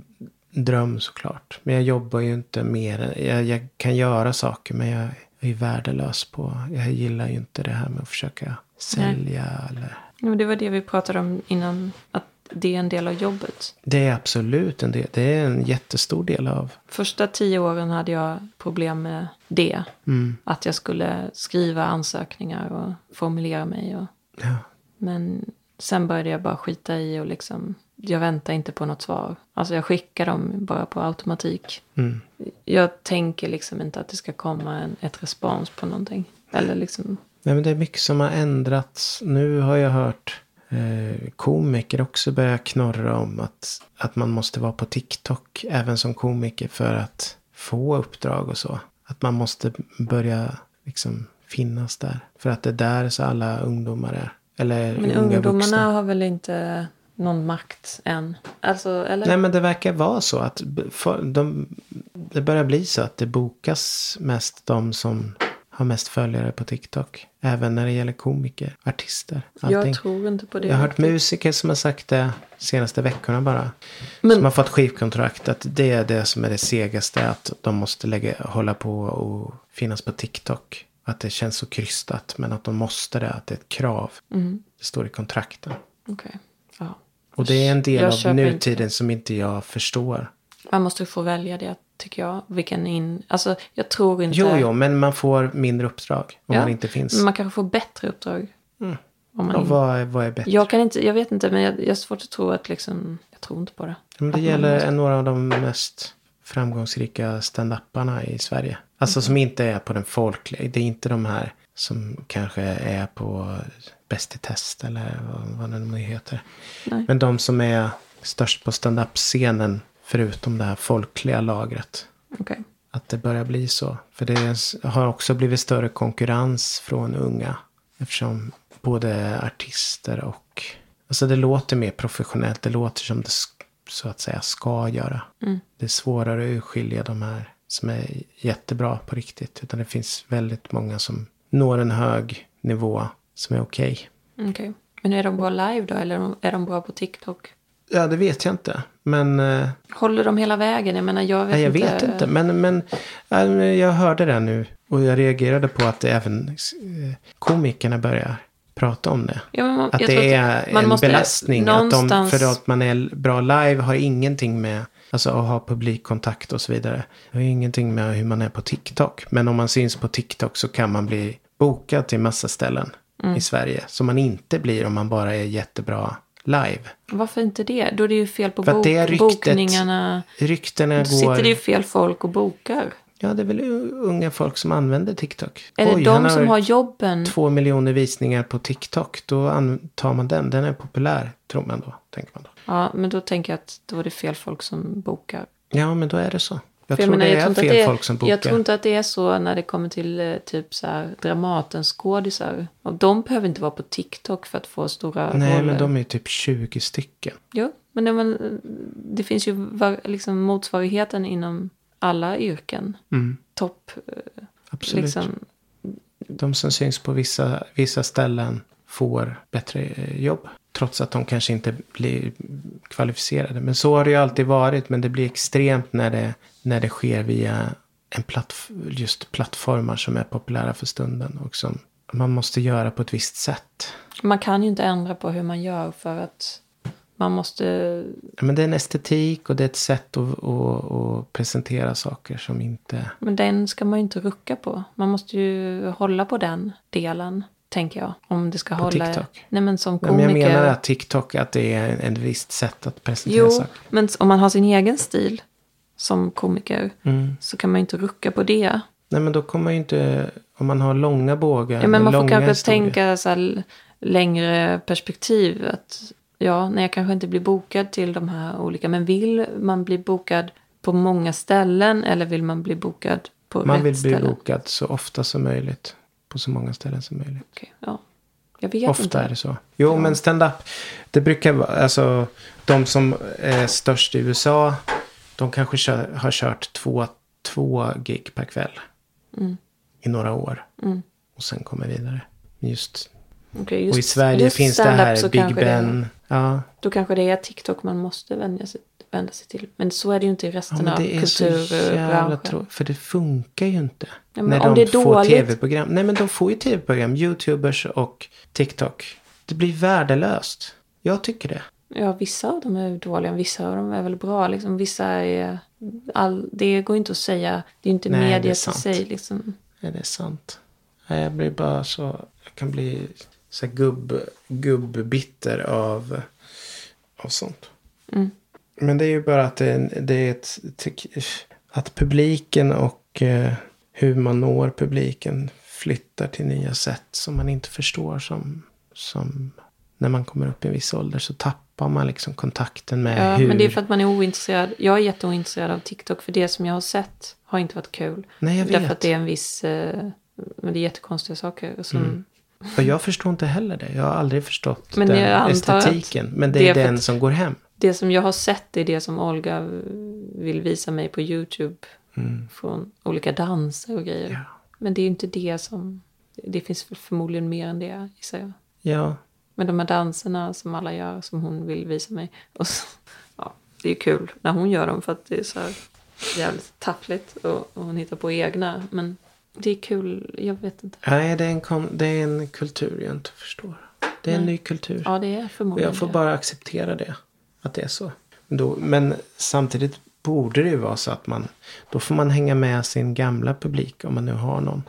dröm såklart. Men jag jobbar ju inte mer. Jag, jag kan göra saker men jag är värdelös på. Jag gillar ju inte det här med att försöka sälja eller. Ja, men det var det vi pratade om innan. Att det är en del av jobbet. Det är absolut en del. Det är en jättestor del av. Första tio åren hade jag problem med det. Mm. Att jag skulle skriva ansökningar och formulera mig. Och, Ja. men sen började jag bara skita i och liksom. Jag väntar inte på något svar. Alltså jag skickar dem bara på automatik. Mm. Jag tänker liksom inte att det ska komma en, ett respons på någonting. Eller liksom. Nej, men det är mycket som har ändrats. Nu har jag hört eh, komiker också börja knorra om att, att man måste vara på TikTok även som komiker för att få uppdrag och så. Att man måste börja liksom finnas där. För att det är där så alla ungdomar är. Eller Men unga ungdomarna vuxna. har väl inte någon makt än? Alltså, eller? Nej men det verkar vara så att för, de, det börjar bli så att det bokas mest de som har mest följare på TikTok. Även när det gäller komiker, artister. allting. jag tror inte på det. Jag har hört musiker som har sagt det senaste veckorna bara. Men- Som har fått skivkontrakt. Att det är det som är det segaste. Att de måste lägga, hålla på och finnas på TikTok. Att det känns så krystat. Men att de måste det. Att det är ett krav. Mm, Det står i kontrakten. Okej. Ja. Och det är en del Jag av nutiden inte. som inte jag förstår. Man måste få välja det, tycker jag. Vilken in... Alltså, jag tror inte... Jo, jo, men man får mindre uppdrag. Om Ja, man inte finns. Men man kanske får bättre uppdrag. Om man Och in... vad, är- vad är bättre? Jag kan inte, jag vet inte, men jag, jag har svårt att tro att liksom... Jag tror inte på det. Men det man gäller måste- några av de mest framgångsrika stand-upparna i Sverige. Alltså som inte är på den folkliga. Det är inte de här som kanske är på Bäst i test eller vad, vad det nu heter. Nej. Men de som är störst på stand-up-scenen förutom det här folkliga lagret. Okej. Att det börjar bli så. För det har också blivit större konkurrens från unga. Eftersom både artister och... Alltså det låter mer professionellt. Det låter som det så att säga ska göra. Det är svårare att urskilja de här som är jättebra på riktigt. Utan det finns väldigt många som når en hög nivå som är okej. Okej. Men är de bra live då? Eller är de- är de bra på TikTok? Ja, det vet jag inte. Men... eh, Håller de hela vägen? Jag menar, jag vet Nej, jag inte. vet inte. Men, men jag hörde det nu. Och jag reagerade på att även eh, komikerna börjar prata om det. Ja, man, Att det att är man en belastning. Någonstans... Att de, för att man är bra live har ingenting med alltså, att ha publikkontakt och så vidare. Det har ingenting med hur man är på TikTok. Men om man syns på TikTok så kan man bli bokad till massa ställen Mm. i Sverige. Som man inte blir om man bara är jättebra live. Varför inte det? Då är det ju fel på bok, ryktet- bokningarna. Ryktena Då sitter det ju fel folk och bokar. Ja, det är väl unga folk som använder TikTok. Är det Oj, de som har jobben? två miljoner visningar på TikTok. Då tar man den. Den är populär, tror man då. Tänker man då. Ja, men då tänker jag att då är det fel folk som bokar. Ja, men då är det så. Jag För tror menar, det jag är fel att det är, folk som bokar. Jag tror inte att det är så när det kommer till eh, typ så här Dramaten-skådisar. Och de behöver inte vara på TikTok för att få stora Nej, roller. men de är typ 20 stycken. Jo, men det, men det finns ju var, liksom motsvarigheten inom alla yrken. Mm, Topp, eh, absolut. liksom. De som syns på vissa, vissa ställen får bättre eh, jobb. Trots att de kanske inte blir kvalificerade. Men så har det ju alltid varit. Men det blir extremt när det, när det sker via en plattf- just plattformar som är populära för stunden. Och som man måste göra på ett visst sätt. Man kan ju inte ändra på hur man gör för att man måste... Ja, Men det är en estetik och det är ett sätt att, att, att presentera saker som inte... Men den ska man ju inte rucka på. Man måste ju hålla på den delen, tänker jag. Om det ska På hålla... TikTok? Nej, men som komiker. men jag menar att TikTok, att det är ett visst sätt att presentera Jo, saker. men om man har sin egen stil som komiker Mm. så kan man ju inte rucka på det. Nej, men då kommer man ju inte... Om man har långa bågar. Ja, men man får kanske historier. tänka så här längre perspektiv. Att, ja, nej, jag kanske inte blir bokad till de här olika. Men vill man bli bokad på många ställen eller vill man bli bokad på Man rätt vill bli ställen? bokad så ofta som möjligt. På så många ställen som möjligt. Okej, ja. Jag vet Ofta inte. är det så. Jo, men stand-up. Det brukar vara, alltså de som är störst i USA. De kanske kör, har kört två, två gig per kväll. Mm. I några år. Mm. och sen komma vidare. Just, Okej, just, och i Sverige finns det här Big kanske det- Ben. Ja, Då kanske det är TikTok man måste vända sig, vända sig till. Men så är det ju inte i ja resten men av är kulturbranschen. För det funkar ju inte. Ja, när om de det är får tv-program. Nej men de får ju tv-program. Youtubers och TikTok. Det blir värdelöst. Jag tycker det. Ja, vissa av dem är dåliga, vissa av dem är väl bra. Liksom, vissa är... All, det går inte att säga. Det är inte Nej, är mediet i sant. sig. Liksom. Är det sant? Nej, jag blir bara så... Jag kan bli så gubb, gubbbitter av, av sånt. Mm. Men det är ju bara att det, är- det är ett... Att publiken och eh, hur man når publiken flyttar till nya sätt som man inte förstår som... som när man kommer upp i en viss ålder så tappar man liksom kontakten med Ja, hur... men det är för att man är ointresserad. Jag är jätteointresserad av TikTok. För det som jag har sett har inte varit kul. Nej, jag vet. Därför att det är en viss... Eh, men det är jättekonstiga saker. Som, Mm. Och jag förstår inte heller det. Jag har aldrig förstått Men den estetiken. Men det det är är för den som går hem. Det som jag har sett är det som Olga vill visa mig på YouTube. Mm. Från olika danser och grejer. Ja. Men det är ju inte det som... Det finns förmodligen mer än det, gissar jag. Ja, Men de här danserna som alla gör, som hon vill visa mig. Och så, ja, det är kul när hon gör dem för att det är så här jävligt taffligt. Och, och hon hittar på egna. Men det är kul, jag vet inte. Nej, det är, en kon- det är en kultur jag inte förstår. Det är en Nej. ny kultur. Ja, det är och förmodligen jag får det. bara acceptera det. Att det är så. Då, men samtidigt borde det ju vara så att man... Då får man hänga med sin gamla publik om man nu har någon.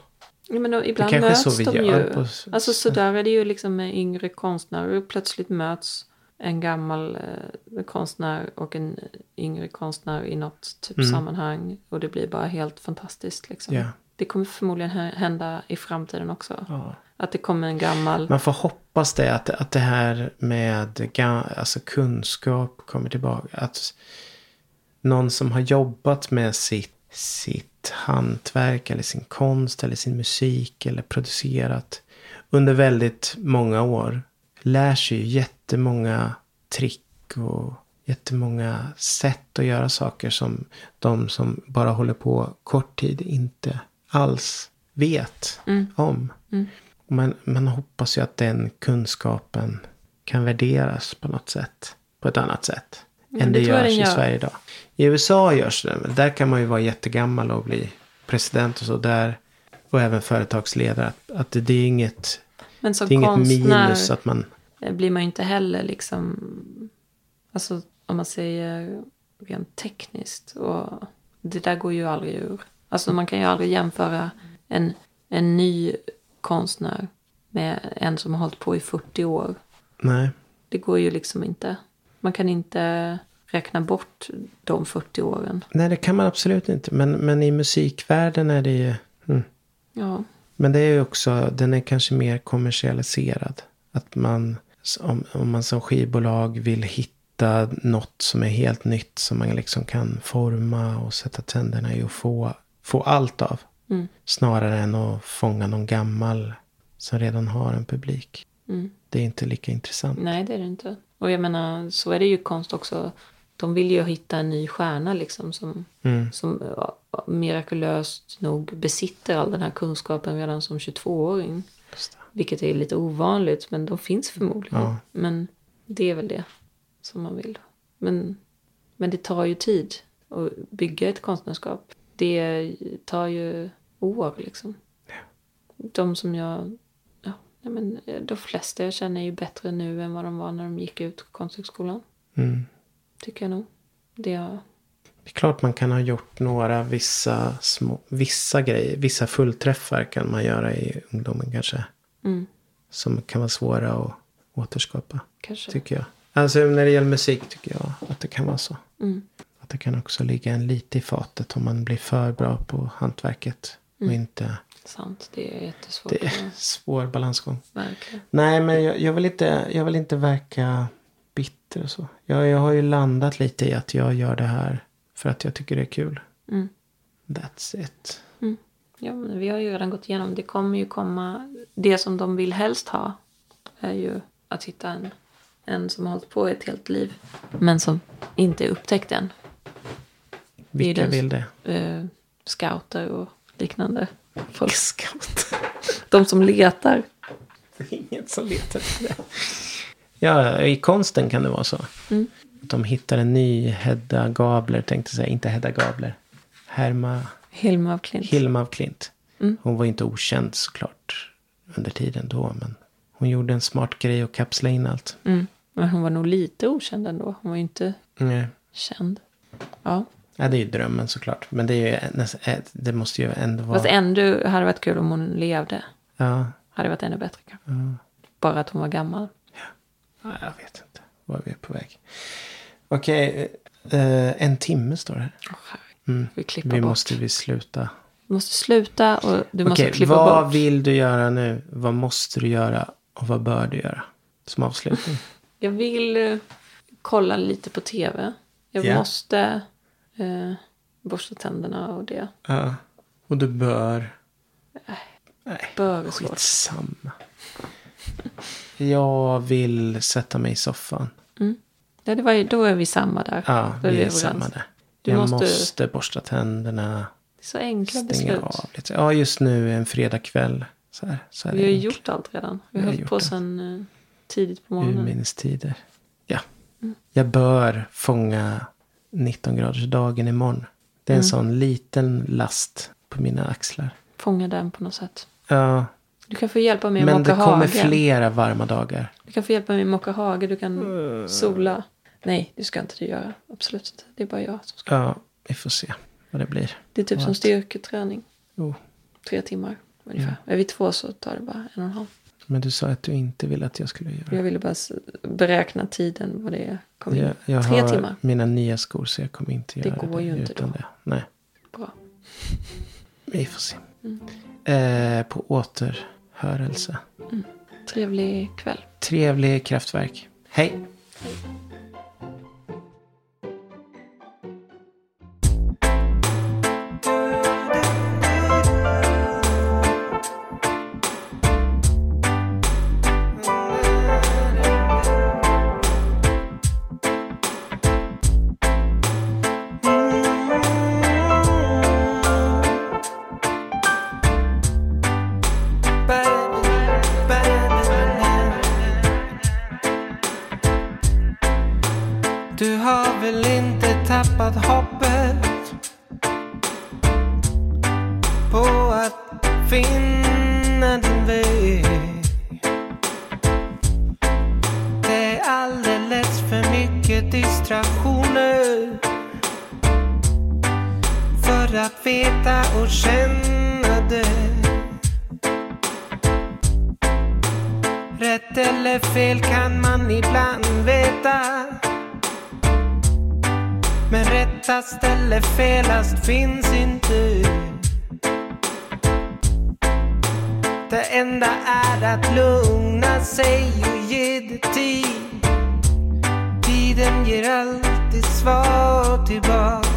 Ja, men då, ibland är möts så vi de gör ju. på- Alltså så där är det ju liksom med yngre konstnärer. Plötsligt möts en gammal eh, konstnär och en yngre konstnär i något typ Mm. sammanhang. Och det blir bara helt fantastiskt liksom. Ja. Det kommer förmodligen hä- hända i framtiden också. Ja. Att det kommer en gammal... Man får hoppas det att, att det här med alltså kunskap kommer tillbaka. Att någon som har jobbat med sitt, sitt hantverk eller sin konst eller sin musik eller producerat under väldigt många år lär sig ju jättemånga trick och jättemånga sätt att göra saker som de som bara håller på kort tid inte alls vet Mm. om. Mm. Man, man hoppas ju att den kunskapen kan värderas på något sätt. På ett annat sätt. Ja, än det det görs den i gör. Sverige idag. I USA görs det. men Där kan man ju vara jättegammal och bli president och så. Där, och även företagsledare. Att, att det, det är inget, Men som det är inget minus att man... eh, blir man ju inte heller liksom... Alltså om man säger rent tekniskt. Och det där går ju aldrig ur. Alltså man kan ju aldrig jämföra en, en ny konstnär med en som har hållit på i 40 år. Nej. Det går ju liksom inte. Man kan inte räkna bort de 40 åren. Nej, det kan man absolut inte. Men, men i musikvärlden är det ju... Mm. Ja, Men det är ju också, den är kanske mer kommersialiserad. Att man, om, om man som skivbolag vill hitta något som är helt nytt som man liksom kan forma och sätta tänderna i och få, få allt av. Mm. Snarare än att fånga någon gammal som redan har en publik. Mm. Det är inte lika intressant. nej det är det inte. Och jag menar, så är det ju konst också. De vill ju hitta en ny stjärna liksom som, Mm. som mirakulöst nog besitter all den här kunskapen redan som 22-åring. Just det. Vilket är lite ovanligt, men de finns förmodligen. Ja. Men det är väl det som man vill. Men, men det tar ju tid att bygga ett konstnärskap. Det tar ju år liksom. De som jag... Ja, men de flesta jag känner är ju bättre nu än vad de var när de gick ut konsthögskolan. Mm. Tycker jag nog. Det är, Det är klart man kan ha gjort några vissa, små, vissa grejer. Vissa fullträffar kan man göra i ungdomen kanske. mm, Som kan vara svåra att återskapa. kanske. Tycker jag. Alltså när det gäller musik tycker jag att det kan vara så. Mm, Att det kan också ligga en lite i fatet om man blir för bra på hantverket. Och inte. sant, det är jättesvårt. Det är <laughs> svår balansgång. Verkligen. Nej men jag, jag, vill inte, jag vill inte verka bitter och så. Jag, jag har ju landat lite i att jag gör det här för att jag tycker det är kul. Mm. That's it. Ja, men vi har ju redan gått igenom. Det kommer ju komma. Det som de vill helst ha är ju att hitta en, en som har hållit på ett helt liv. Men som inte är upptäckt än. Vilka den- vill det? Eh, scouter och liknande folk. Scout. <laughs> De som letar. Det är ingen som letar efter <laughs> det. Ja, i konsten kan det vara så. Mm. De hittar en ny Hedda Gabler, tänkte jag säga. Inte Hedda Gabler. Herma Hilma af Klint. Hilma af Klint. Mm. Hon var inte okänd såklart under tiden då. Men hon gjorde en smart grej och kapslade in allt. Mm. Men hon var nog lite okänd ändå. Hon var ju inte Nej. känd. Ja. Ja, det är ju drömmen såklart. Men det, är ju, eh, det måste ju ändå vara... Fast ändå hade varit kul om hon levde. Ja, Hade varit ännu bättre kanske. Bara att hon var gammal. ja, jag vet inte var vi är på väg. Okej, eh, en timme står det här. Mm. Vi klipper Vi bort. måste vi sluta. Du måste sluta och du måste Okej, klippa vad bort. vill du göra nu? Vad måste du göra? Och vad bör du göra? Som avslutning. Jag vill eh, kolla lite på tv. Jag Ja. måste eh, borsta tänderna och det. ja. Och du bör... Nej, Bör är svårt. skitsamma. Jag vill sätta mig i soffan. Ja, det var, ju- då är vi samma där. Ja, Då är vi är överens. samma där. Du jag måste- måste... borsta tänderna. Det är så enkla beslut. av lite. Ja, just nu är en fredagkväll. Så här, så här Vi har enkelt. gjort allt redan. Vi har hållit på sen eh, tidigt på morgonen. Urminnes tider. Ja. Mm. Jag bör fånga 19 graders dagen imorgon. Det är Mm. en sån liten last på mina axlar. Fånga den på något sätt. Ja, Du kan få hjälpa mig att men mocka det kommer hagen. flera varma dagar. Du kan få hjälpa mig att mocka hage. Du kan Mm. sola. Nej, det ska inte du göra. Absolut inte. Det är bara jag som ska. Ja, vi får se vad det blir. Det är typ som What? styrketräning. Jo. Tre timmar ungefär. Mm. Är vi två så tar det bara en och en halv. Men du sa att du inte ville att jag skulle göra Jag ville bara beräkna tiden vad det kommer in. Jag, jag Tre har timmar. mina nya skor så jag kommer inte Det göra går det ju inte då. det. Nej, Bra. <laughs> vi får se. Mm. Eh, på återhörelse. Trevlig kväll. Trevlig kraftverk. Hej! Du mycket för att veta och känna det. Rätt eller fel kan man ibland veta. Men rättast eller felast finns inte. Det enda är att lugna sig och ge det tid. Tiden ger alltid svar tillbaks.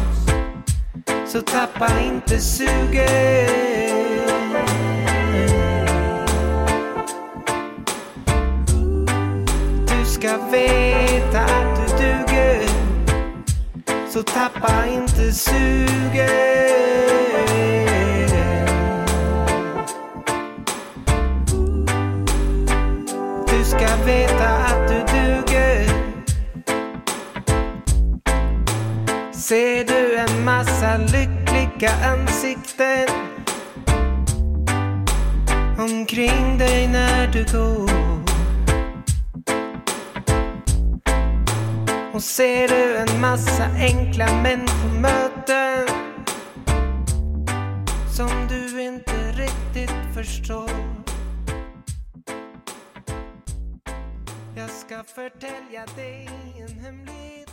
Så tappa inte suget. Du ska veta att du duger. Så tappa inte suget. Du ska veta Ser du en massa lyckliga ansikten omkring dig när du går? Och ser du en massa enkla människomöten Som du inte riktigt förstår? Jag ska förtälja dig en hemlighet.